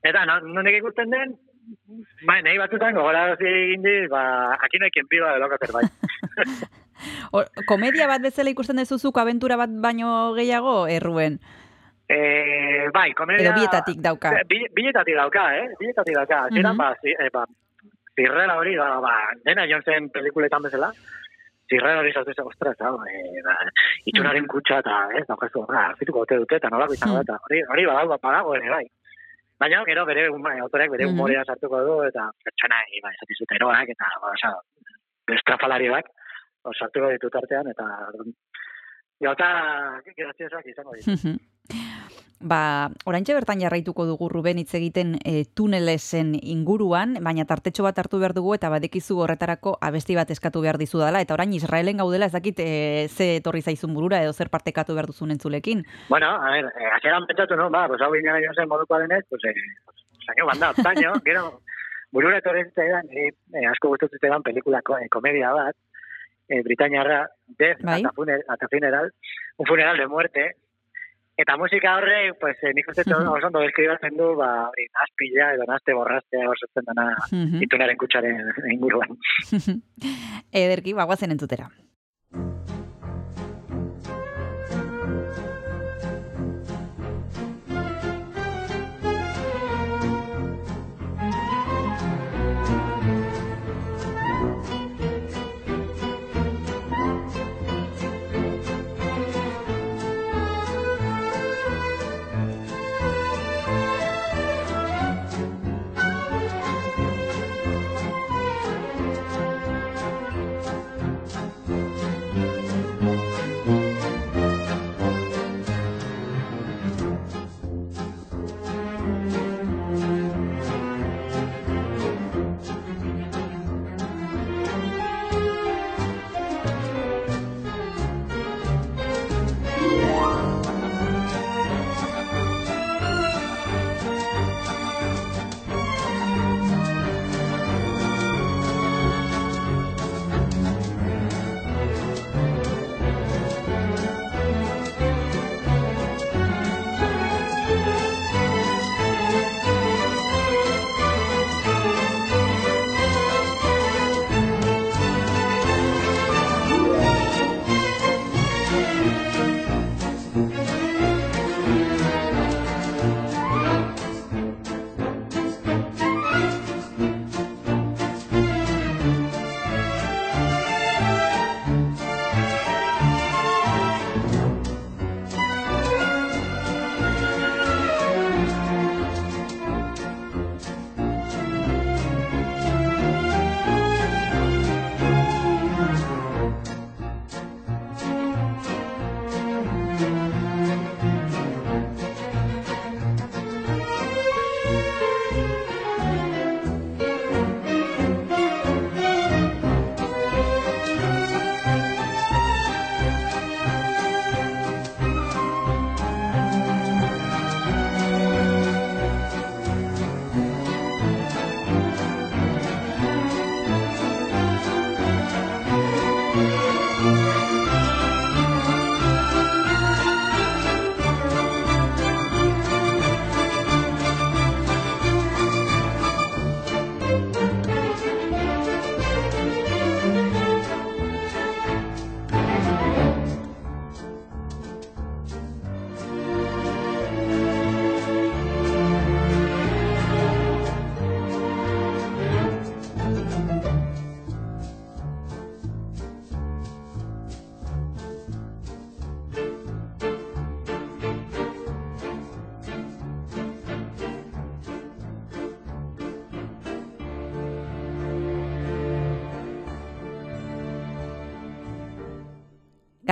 Eta, no, nondik ikusten den, Ba, nahi batzutan gogorarazi egin di, ba, aquí no hay quien viva de loca zerbait. Komedia bat bezala ikusten dezuzuk abentura bat baino gehiago, erruen. Eh, bai, komedia... Edo bietatik dauka. Bi, biletatik dauka, eh? Biletatik dauka. Zira, Mhm. ba, zi, eh, ba, zirrera hori, ba, ba, dena Jonesen pelikuletan bezala, zirrera hori sartu zen, ostras, hau, eh, ba, itxunaren kutsa eta, ez, daukazu, ba, argituko ote dute, eta nolako izango da, eta hori, hori badago, badago ere, bai. Baina, gero, bere, autoreak bere Mhm. humorea sartuko du, eta pertsona, ba, esatizut eroak, eta, ba, oza, estrafalariak, o, sartuko ditut artean, eta, gauta, graziosak izango ditu. Ba, oraintxe bertan jarraituko dugu Ruben hitz egiten e, tunelesen inguruan, baina tartetxo bat hartu behar dugu eta badekizu horretarako abesti bat eskatu behar dizu dela. Eta orain Israelen gaudela ez dakit e, ze etorri zaizun burura edo zer partekatu behar duzun entzulekin. Bueno, a ver, eh, hasieran pentsatu, no, ba, pues hau Indiana Jonesen modukoa denez, pues, eh, zaino banda, zaino, gero, burura etorri zitzaidan, eh, eh, asko gustatu zitzaidan pelikulako eh, komedia bat, eh, Britainiarra, Death Bai. at, a funer- at a Funeral, un funeral de muerte, eta musika horre, pues, eh, nik uste oso ondo deskribatzen du, ba, hori, nazpila edo nazte borrastea osatzen dena Mhm. itunaren kutsaren inguruan. Ederki, bagoazen entzutera.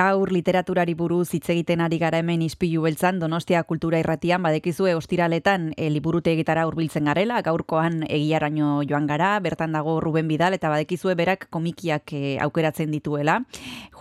Gaur literaturari buruz hitz egiten ari gara hemen izpilu beltzan, Donostia Kultura Irratian, badekizue ostiraletan e, liburutegitara hurbiltzen garela, gaurkoan egiaraino joan gara, bertan dago Ruben Bidal, eta badekizue berak komikiak e, aukeratzen dituela.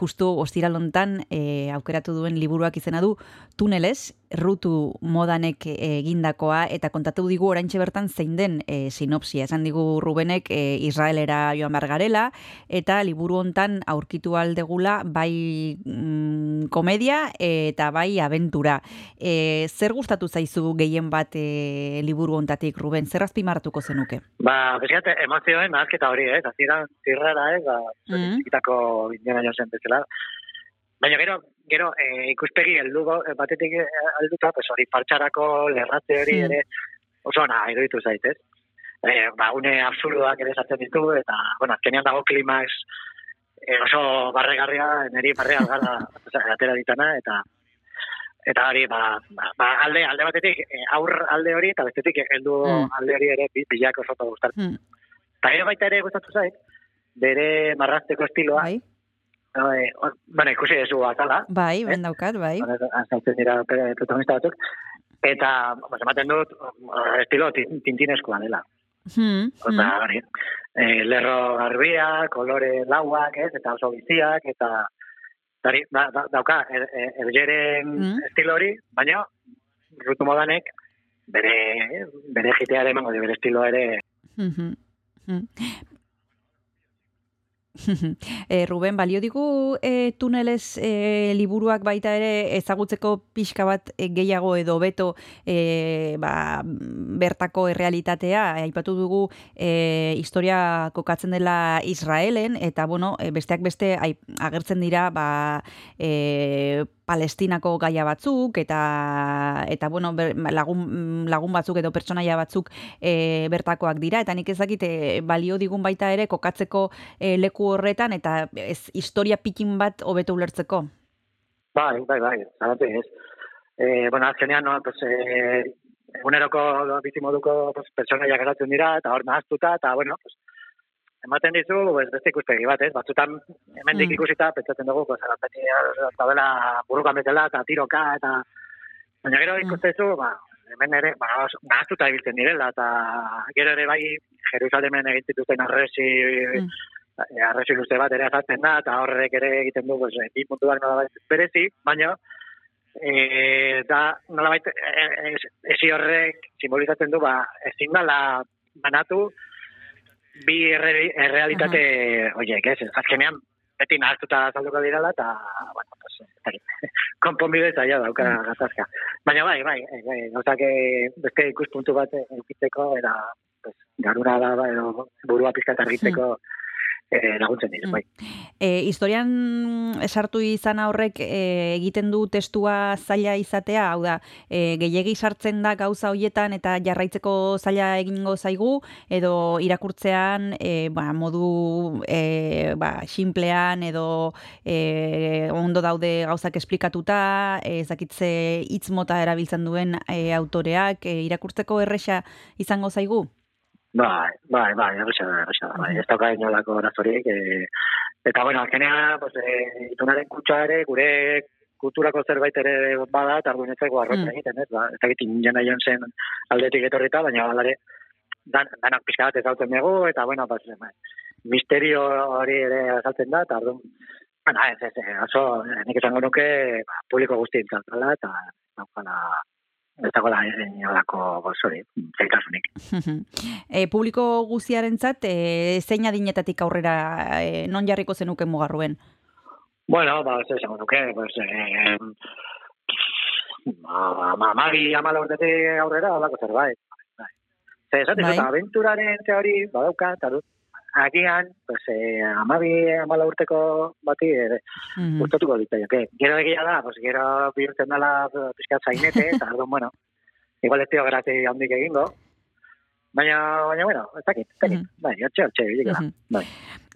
Justu ostiralontan e, aukeratu duen liburuak izena du Tuneles, rutu modanek egindakoa, eta kontatu digu oraintxe bertan zein den e, sinopsia. Esan digu Rubenek e, Israelera joan behar garela, eta liburu hontan aurkitu aldegula bai mm, komedia eta bai abentura. E, zer gustatu zaizu gehien bat e, liburu hontatik, Ruben? Zer azpimarratuko zenuke? Ba, bezkat, emozioen nazketa hori, ez? Azira, zirrara, ez? Ba, Mm. txikitako Indiana bezala. Baina gero, gero e, ikuspegi heldu eh, batetik eh, helduta, pues hori partxarako lerratze hori ere oso ona iruditu zait, ez? E, ba, une absurdoak ere sartzen ditu, eta, bueno, azkenean dago klimax e, oso barregarria, niri barrea gara atera ditana, eta eta hori, ba, ba, ba, alde, alde batetik, aur alde hori, eta bestetik heldu Mm. alde hori ere bi- bilak oso gustatzen. Hmm, Eta gero baita ere gustatu zait, bere marrazteko estiloa, bai, eh, bueno, ikusi dezu atala, bai, ben daukat, bai. azaltzen dira protagonista batzuk, eta, pues, ematen dut, eh, estilo tin- tintineskoa dela. Hmm, Osa, hmm. eh, lerro garbia, kolore lauak, ez, eta oso biziak, eta Dari, da, da, dauka, er, er, ergeren Mm. estilo hori, baina rutu modanek bere, bere jitea ere emango bere estilo ere Mhm. Mhm. E, Ruben, balio digu e, tuneles e, liburuak baita ere ezagutzeko pixka bat gehiago edo beto e, ba, bertako errealitatea. Aipatu dugu e, historia kokatzen dela Israelen, eta bueno, besteak beste ai, agertzen dira ba, e, Palestinako gaia batzuk eta eta bueno lagun, lagun batzuk edo pertsonaia batzuk e, bertakoak dira eta nik ezakit e, balio digun baita ere kokatzeko e, leku horretan eta ez historia pikin bat hobeto ulertzeko. Bai, bai, bai, zagatu ez. Eh, bueno, azkenean, no, pues, eh, eguneroko bizimoduko pues, pertsonaia geratzen dira, eta hor nahaztuta, eta, bueno, pues, ematen dizu, pues, beste ikuspegi bat, ez? Batzutan, hemendik Mm. ikusita, pentsatzen dugu, pues, beti, daudela burukan betela, eta tiroka, eta, baina gero Mm. ikustezu, ba, hemen ere, ba, oso nahaztuta ibiltzen direla, eta gero ere bai, Jerusalemen egin zituzten arresi, Mm. e, arresi luze bat ere azaltzen da, eta horrek ere egiten du, pues, bi puntuak nolabait berezi, baina, e, da, nolabait, e, e, esi horrek simbolizatzen du, ba, ezin dala banatu, bi erre, errealitate horiek, ez? Azkenean, beti nahaztuta azalduko dirala, eta, bueno, pues, konponbide zaila dauka gatazka. Baina bai, bai, e, e, gauzak e, beste ikuspuntu bat eukitzeko, eta, pues, garura da, ba, edo burua pizkat argitzeko, e, laguntzen dira, bai. E, historian sartu izan horrek e, egiten du testua zaila izatea, hau da, e, gehiegi sartzen da gauza hoietan eta jarraitzeko zaila egingo zaigu, edo irakurtzean e, ba, modu e, ba, simplean edo e, ondo daude gauzak esplikatuta, e, ezakitze hitz mota erabiltzen duen e, autoreak, e, irakurtzeko erresa izango zaigu? Bai, bai, bai, erresa da, erresa da, bai, ez dauka inolako arazorik, e, eta, bueno, azkenean, pues, e, itunaren kutsa ere, gure kulturako zerbait ere bada, eta argunetzeko arrotzen Mm. egiten, ez, ba, ez dakit Indiana Jonesen aldetik etorrita, baina balare, dan, danak pixka bat ezautzen dugu, eta, bueno, pues, bai, misterio hori ere azaltzen da, eta orduan, bueno, ez, ez, ez, oso, nik esango nuke, ba, publiko guztien zaltala, eta daukala, ez dagoela inolako, pues, hori, zaitasunik. e, publiko guztiarentzat e, zein adinetatik aurrera e, non jarriko zenuke mugarruen? Bueno, ba, ez esango nuke, pues, eh, ma, ma, magi amala urtetik aurrera, alako zerbait. Bai. Ze, esaten Bai. aventuraren teori, badauka, eta dut, agian, pues, eh, amabi amala urteko bati, eh, Mhm. gustatuko litzaioke. Gero egia da, pues, gero bihurtzen dela pixkat zainete, eta orduan, bueno, igual ez dio grazi handik egingo, baina, baina, bueno, ez dakit, ez dakit, bai, hortxe, hortxe, ibiliko da, Mhm. bai.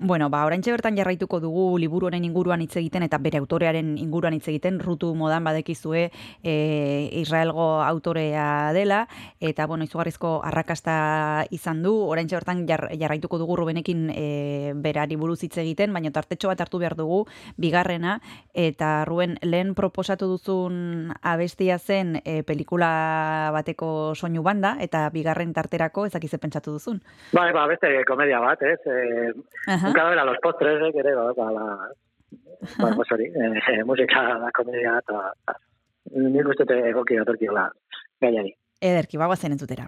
Bueno, ba, oraintxe bertan jarraituko dugu liburu honen inguruan hitz egiten eta bere autorearen inguruan hitz egiten, rutu modan badekizue e, Israelgo autorea dela, eta, bueno, izugarrizko arrakasta izan du, oraintxe bertan jar, jarraituko dugu Rubenekin e, berari buruz hitz egiten, baina tartetxo bat hartu behar dugu, bigarrena, eta Ruben, lehen proposatu duzun abestia zen e, pelikula bateko soinu banda, eta bigarren tarterako ezakize pentsatu duzun. Bai, ba, beste komedia bat, ez? Eh, Aha. Nunca ver a los postres, eh, ere, ba, ba, la, ba, pues hori, eh, musika da komedia eta nik uste dut egoki datorkiola gaiari. Ederki, bagoazen entzutera.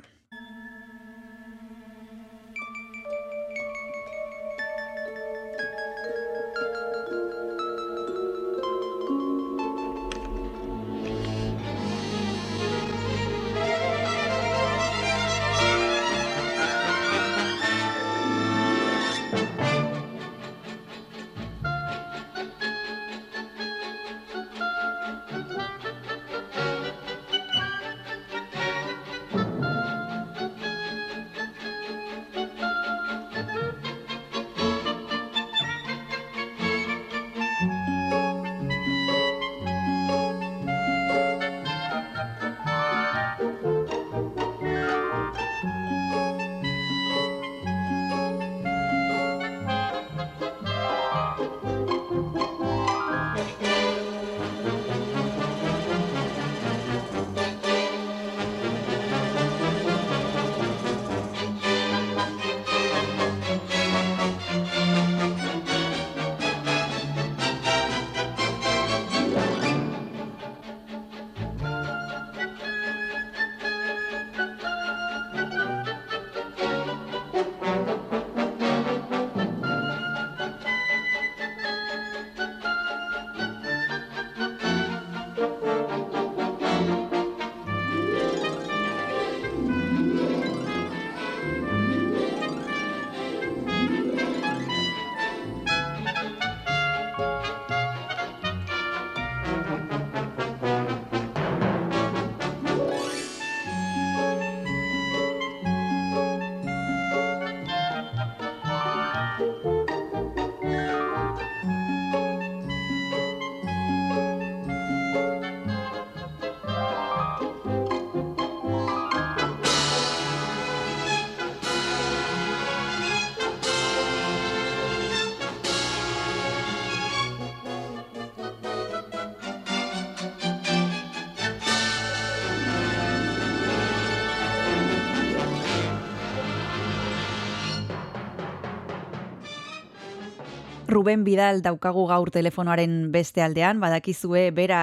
Ruben Bidal daukagu gaur telefonoaren beste aldean, badakizue bera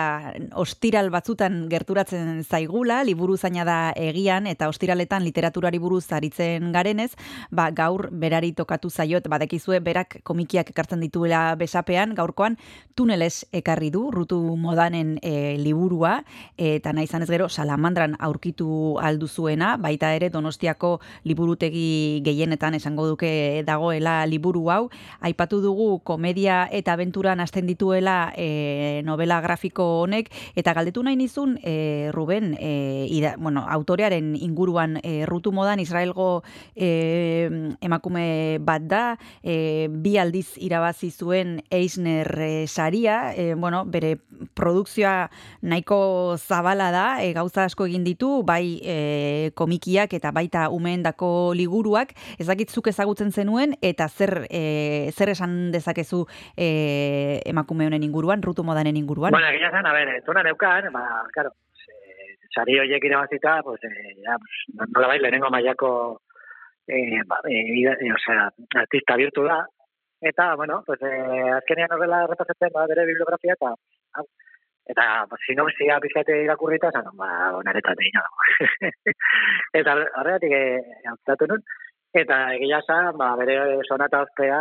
ostiral batzutan gerturatzen zaigula, liburu zaina da egian eta ostiraletan literaturari buruz aritzen garenez, ba, gaur berari tokatu zaiot, badakizue berak komikiak ekartzen dituela besapean, gaurkoan tuneles ekarri du, rutu modanen e, liburua, eta nahi izanez gero salamandran aurkitu aldu zuena, baita ere donostiako liburutegi gehienetan esango duke dagoela liburu hau, aipatu dugu komedia eta abenturan hasten dituela e, novela grafiko honek, eta galdetu nahi nizun, e, Ruben, e, ida, bueno, autorearen inguruan e, rutu modan Israelgo e, emakume bat da, e, bi aldiz irabazi zuen Eisner e, saria, e, bueno, bere produkzioa nahiko zabala da, e, gauza asko egin ditu, bai e, komikiak eta baita umeendako liburuak, ezakitzuk ezagutzen zenuen, eta zer, e, zer esan dezakezu e, emakume honen inguruan, rutu modanen inguruan? Bueno, egia zen, a ver, tuna neukan, ba, claro, eh, sari horiek irabazita, pues, eh, pues, nola bai, lehenengo mailako eh, ba, eh, eh, o sea, artista bihurtu da, eta, bueno, pues, eh, azkenean horrela repasatzen, ba, bere bibliografia, eta, eta, sinopsia pizkate irakurrita, zan, ba, onaretat egin dago. eta horregatik, eh, hautatu nun, eta egia esan, ba, bere sonata ospea,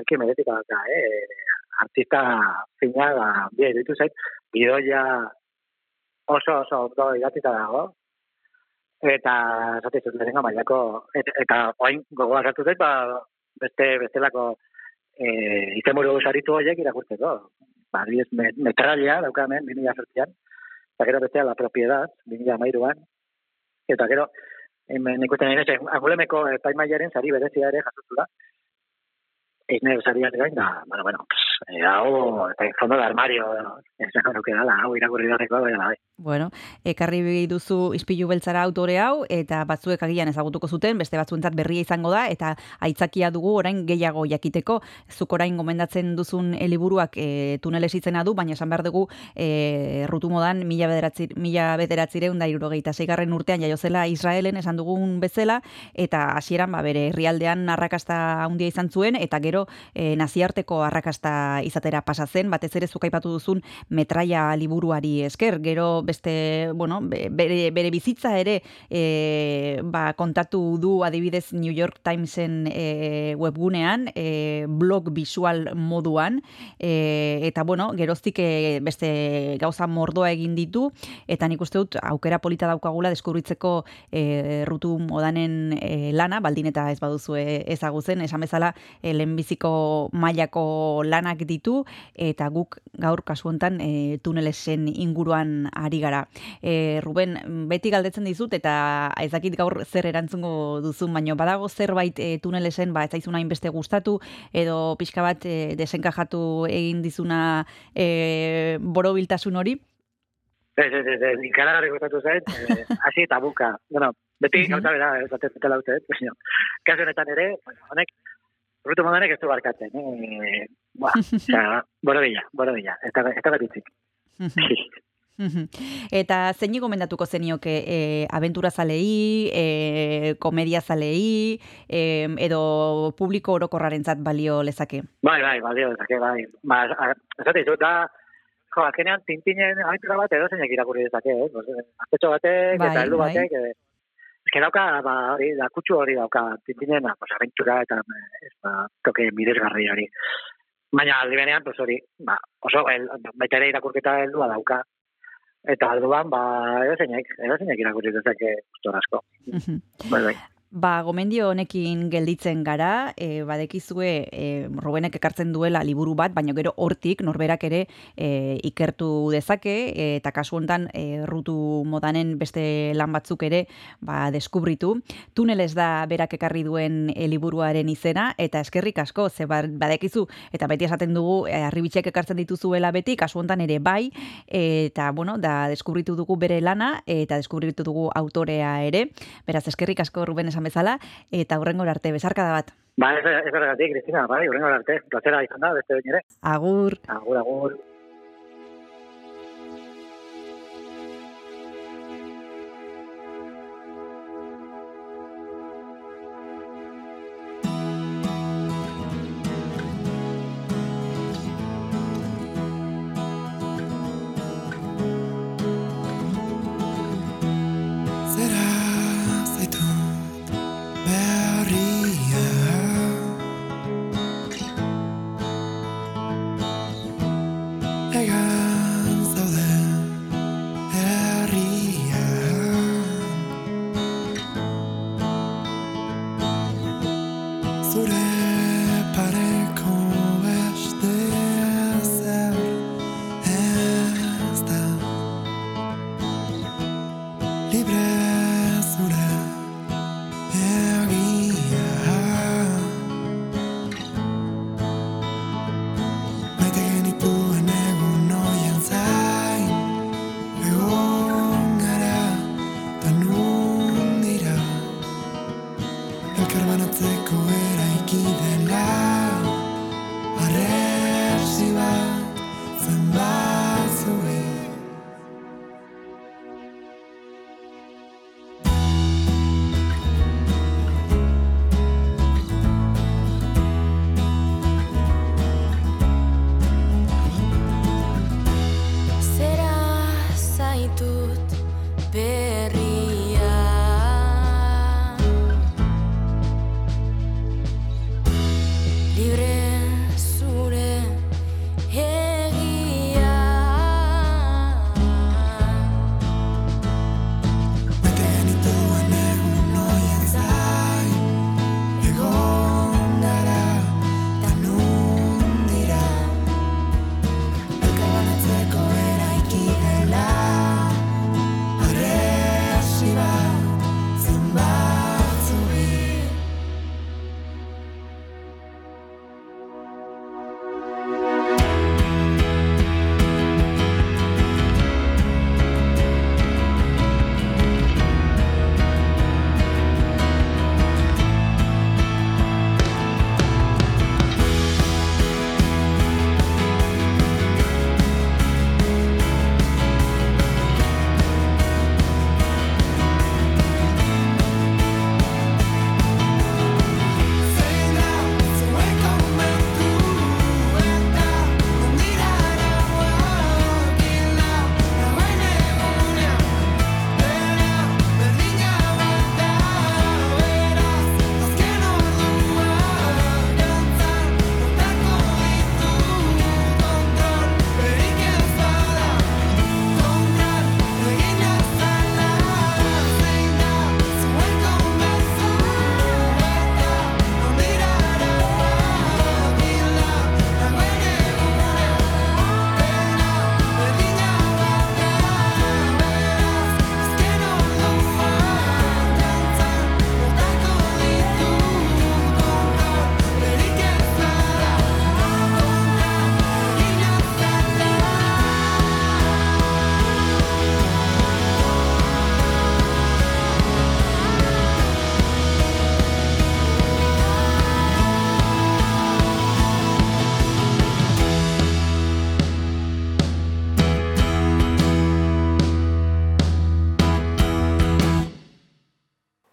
erki meretik da, eh, artista fina, ba, bia iruditu zait, bidoia oso oso ondo idatzita dago, eta esate zut lehenengo mailako, eta, eta oain gogoa sartu zait, ba, beste, bestelako e, itemuru saritu horiek irakurtzeko. Ba, adibidez, me- metralia dauka hemen, 2000 sortzian, eta gero bestea la propiedad, 2000 mairuan, eta gero, hemen ikusten ere, angulemeko epaimaiaren sari berezia ere jasotu da. Eisner sariak gain, da, bueno, bueno, pues, eh, hau, eta fondo de armario, ez da, nuke dala, hau irakurri darreko, bai, bai. Bueno, ekarri duzu ispilu beltzara autore hau, eta batzuek agian ezagutuko zuten, beste batzuentzat berria izango da, eta aitzakia dugu orain gehiago jakiteko, zuk orain gomendatzen duzun eliburuak e, tuneles izena du, baina esan behar dugu e, rutu modan mila, bederatzi, mila bederatzireun da irurogeita zeigarren urtean jaio zela Israelen esan dugun bezala, eta hasieran ba, bere herrialdean arrakasta handia izan zuen, eta gero e, naziarteko arrakasta izatera pasa zen, batez ere zuk aipatu duzun metraia liburuari esker, gero beste, bueno, be- bere, bere bizitza ere e, ba, kontatu du adibidez New York Timesen e, webgunean, e, blog visual moduan, e, eta bueno, geroztik e, beste gauza mordoa egin ditu, eta nik uste dut aukera polita daukagula deskubritzeko e, rutu modanen e, lana, baldin eta ez baduzue ezagutzen, esan bezala e, lehenbiziko mailako lanak ditu, eta guk gaur kasu hontan e, tunelesen inguruan ari gara. E, Ruben, beti galdetzen dizut, eta ez dakit gaur zer erantzungo duzun, baino badago zerbait e, tunelesen, ba, ez zaizuna hainbeste gustatu, edo pixka bat e, desenkajatu egin dizuna e, borobiltasun hori? Ez, ez, ez, ikaragarri gustatu zait, eh, hasi eta buka. Bueno, beti Mhm. gauza bera, ez batet dela uste, baina, kasu honetan ere, bueno, honek, rutu modanek ez du barkatzen, eh, ba, osea, borobila, borobila, ez da, ez da bat itzik. Mhm. Eta zein gomendatuko zenioke e, abentura zalei, e, komedia zalei, e, edo publiko orokorrarentzat balio lezake? Bai, bai, balio, dezake, bai. Ba, esate dizut, da, jo, azkenean tintinen abentura bat edo zeinek irakurri dezake, eh? Eh, Azpetxo batek Bai, eta heldu bai. batek, eh, Ez que dauka, ba, hori, da, kutsu hori dauka, tintinena, pues, aventura eta, ez, ba, toke miresgarri hori. Baina, aldi benean, pues, hori, ba, oso, el, baita ere irakurketa heldua dauka. Eta alduan, ba, edo zeinek, edo zeinek irakurri dezake gustor asko. Bai, bai. Ba, gomendio honekin gelditzen gara, e, badekizue e, Rubenek ekartzen duela liburu bat, baina gero hortik norberak ere e, ikertu dezake, e, eta kasu hontan e, rutu modanen beste lan batzuk ere ba, deskubritu. Tuneles da berak ekarri duen e, liburuaren izena, eta eskerrik asko, ze ba- badekizu, eta beti esaten dugu, e, ekartzen dituzuela beti, kasu hontan ere bai, eta bueno, da deskubritu dugu bere lana, eta deskubritu dugu autorea ere, beraz eskerrik asko Ruben esan bezala, eta hurrengora arte, besarkada bat. Ba, ez, horregatik, Cristina, bai, urrengo arte, plazera izan da, beste behin ere. Agur! Agur, agur.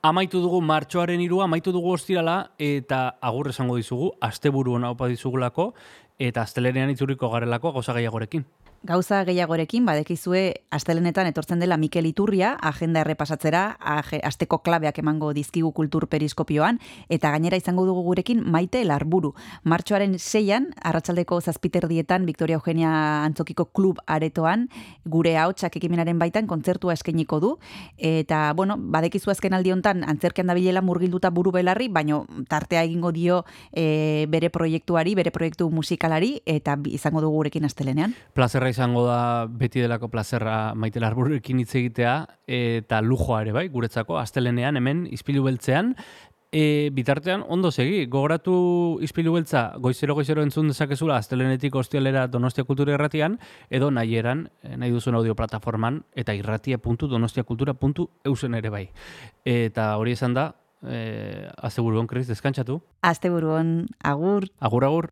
Amaitu dugu martxoaren irua, amaitu dugu ostirala, eta agur esango dizugu, asteburu hona opa dizugulako, eta astelenean itzurriko garelako gauza gehiagorekin. Gauza gehiagorekin, badekizue, astelenetan etortzen dela Mikel Iturria, agenda errepasatzera, asteko klabeak emango dizkigu kultur periskopioan, eta gainera izango dugu gurekin maite larburu. Martxoaren seian, arratsaldeko zazpiterdietan, Victoria Eugenia Antzokiko klub aretoan, gure hautsak ekimenaren baitan kontzertua eskainiko du, eta, bueno, badekizu azken aldi hontan antzerkean dabilela murgilduta buru belarri, baino tartea egingo dio e, bere proiektuari, bere proiektu musikalari, eta izango dugu gurekin astelenean. Plazerra izango da beti delako plazerra maite larburekin hitz egitea eta lujoa ere bai, guretzako, astelenean hemen izpilu beltzean, E, bitartean, ondo segi, gogoratu izpilu beltza goizero-goizero entzun dezakezula astelenetik ostialera Donostia Kultura irratian, edo nahi eran, eh, nahi duzun audio plataforman, eta irratia.donostiakultura.eusen ere bai. Eta hori esan da, e, azeburuan, Kris, deskantzatu. Asteburuan agur. Agur, agur.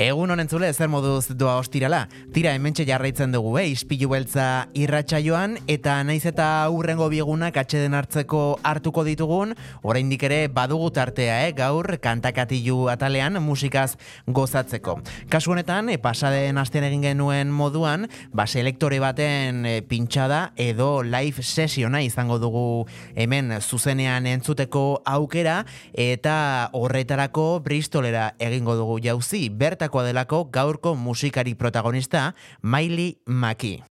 Egun honen zule, zer moduz doa ostirala. Tira, hementxe jarraitzen dugu, eh? Ispilu beltza irratsaioan eta naiz eta aurrengo biegunak atxeden hartzeko hartuko ditugun, oraindik ere badugu tartea, eh? Gaur, kantakatilu atalean musikaz gozatzeko. Kasu honetan, e, pasaden astean egin genuen moduan, ba, selektore baten e, pintxada edo live sesiona izango dugu hemen zuzenean entzuteko aukera eta horretarako Bristolera egingo dugu jauzi. Bertakoa delako gaurko musikari protagonista Miley Maki.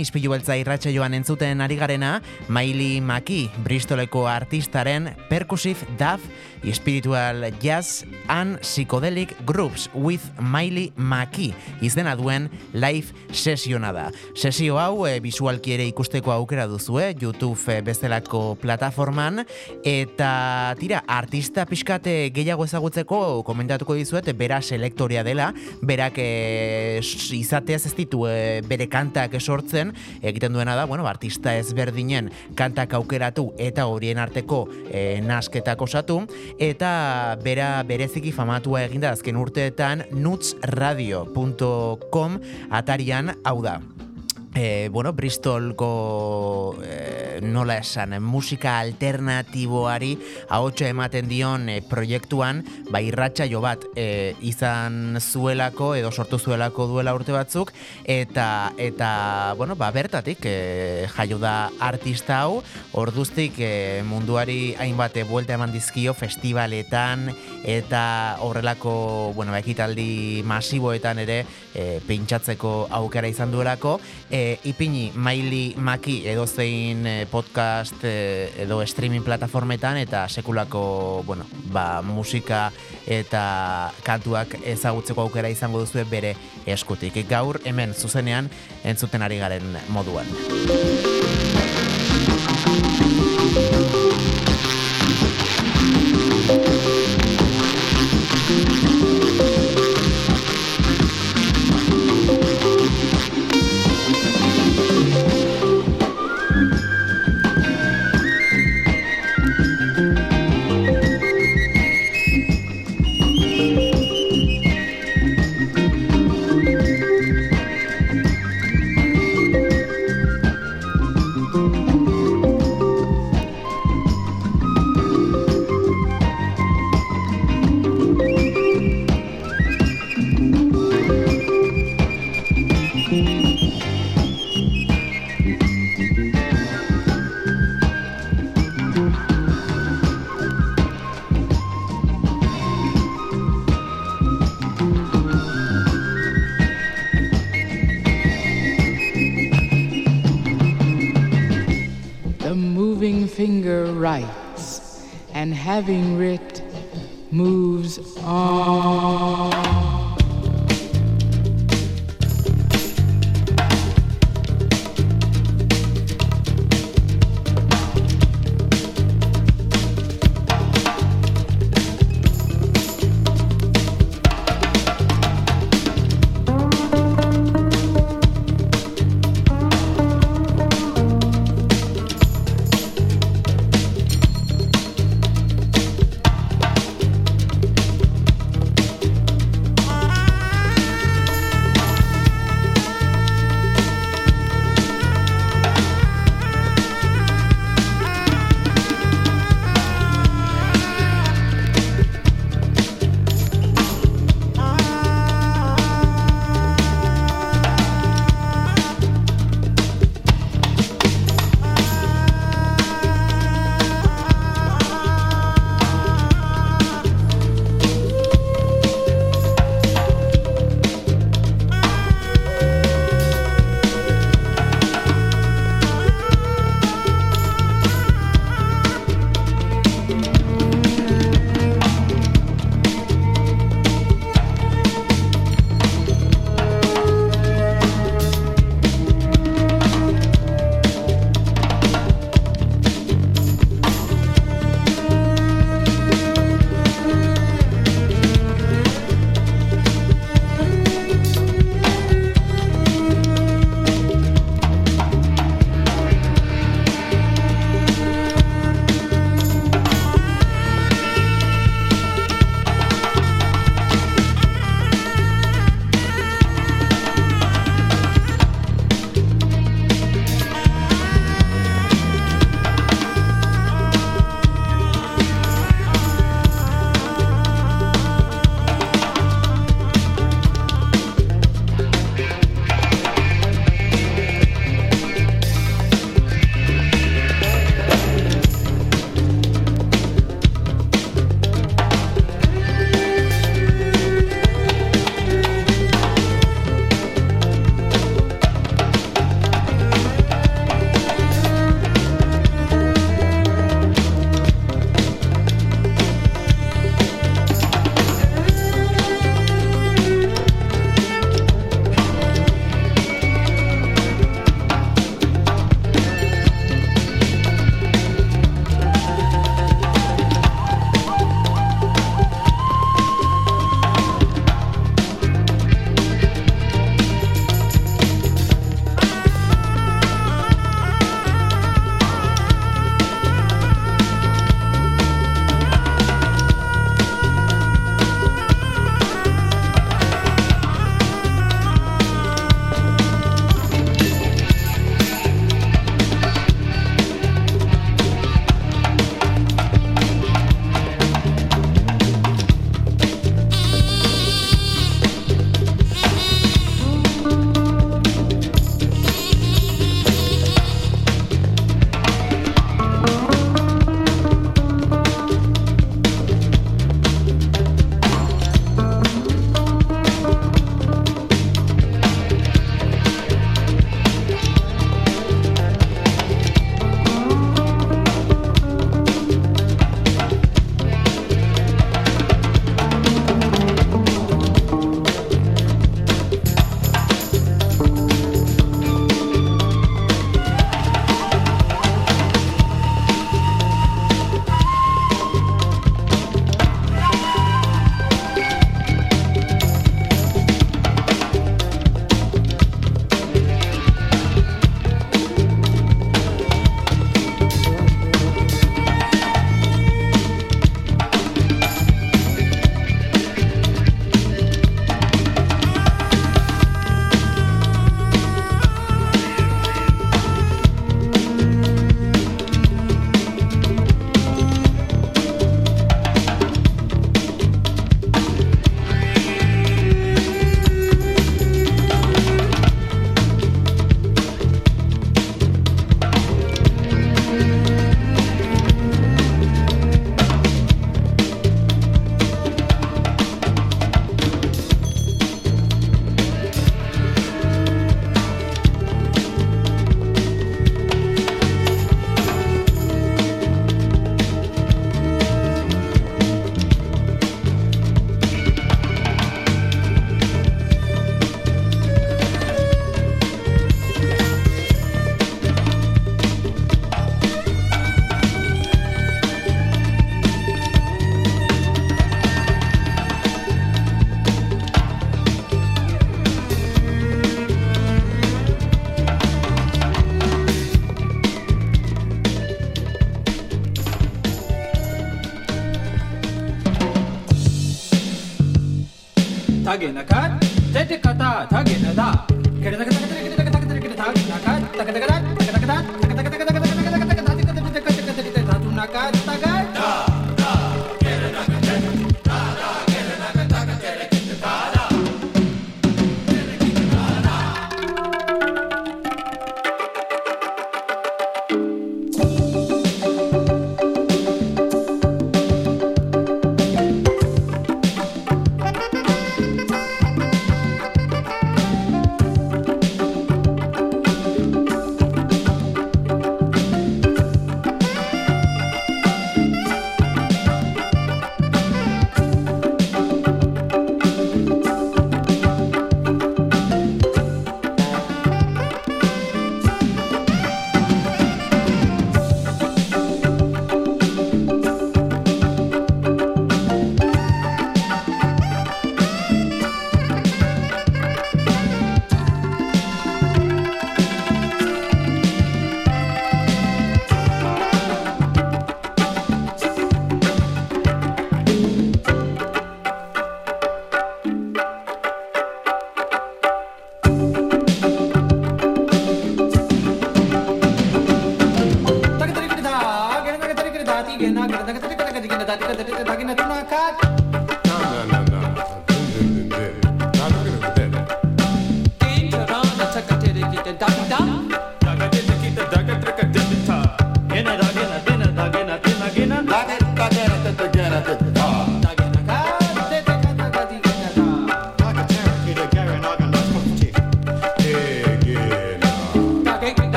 Ispilu beltza irratxe joan entzuten ari garena, Miley Maki, Bristoleko artistaren percussive daf, spiritual jazz and psychedelic groups with Miley Maki izena duen live sesiona da. Sesio hau e, visualki ere ikusteko aukera duzue YouTube e, bezalako plataforman. Eta tira artista pixkate gehiago ezagutzeko komentatuko dizuet bera selektoria dela, berak e, izateaz ez ditu e, bere kantak sortzen, egiten duena da, bueno, artista ezberdinen kantak aukeratu eta horien arteko e, nasketak osatu, eta bera bereziki famatua eginda azken urteetan nutsradio.com atarian hau da. E, bueno, Bristolko e, nola esan, musika alternatiboari ahotsa ematen dion e, proiektuan, ba irratxa jo bat e, izan zuelako edo sortu zuelako duela urte batzuk eta eta bueno, ba bertatik e, jaio da artista hau, orduztik e, munduari hainbat buelta eman dizkio festivaletan eta horrelako, bueno, ba, ekitaldi masiboetan ere e, pintxatzeko aukera izan duelako, e, ipini maili maki edo zein e, podcast e, edo streaming plataformetan eta sekulako bueno, ba, musika eta kantuak ezagutzeko aukera izango duzu bere eskutik. Gaur hemen zuzenean entzuten ari garen moduan. que en la calle.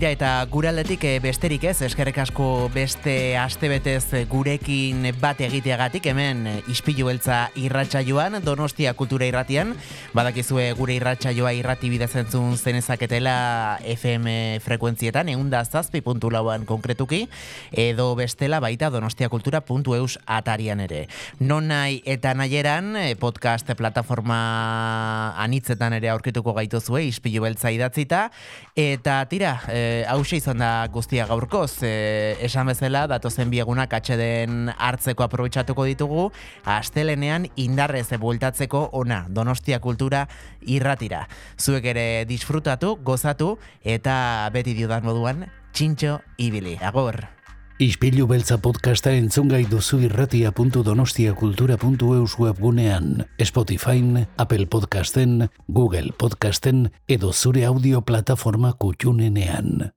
Tira eta guraldetik eh, besterik ez, eskerrik asko beste astebetez gurekin bat egiteagatik. Hemen eh, ispilu beltza irratsaioan Donostia Kultura Irratian, badakizue gure irratsaioa irrati bidez entzun zenezaketela FM frekuentzietan, eunda zazpi puntu lauan konkretuki, edo bestela baita donostiakultura.eus atarian ere. Non nahi eta nahieran eh, podcast plataforma anitzetan ere aurkituko gaituzue ispilu beltza idatzita, eta tira, eh, hause izan da guztia gaurkoz, eh, esan bezala, datozen biegunak atxeden hartzeko aprobetsatuko ditugu, astelenean indarrez bueltatzeko ona, donostia irratira. Zuek ere disfrutatu, gozatu, eta beti diodan moduan, txintxo ibili. Agor! Ispilu beltza podcasta entzungai duzu irratia.donostiakultura.eus webgunean, Spotify, Apple Podcasten, Google Podcasten edo zure audio plataforma kutxunenean.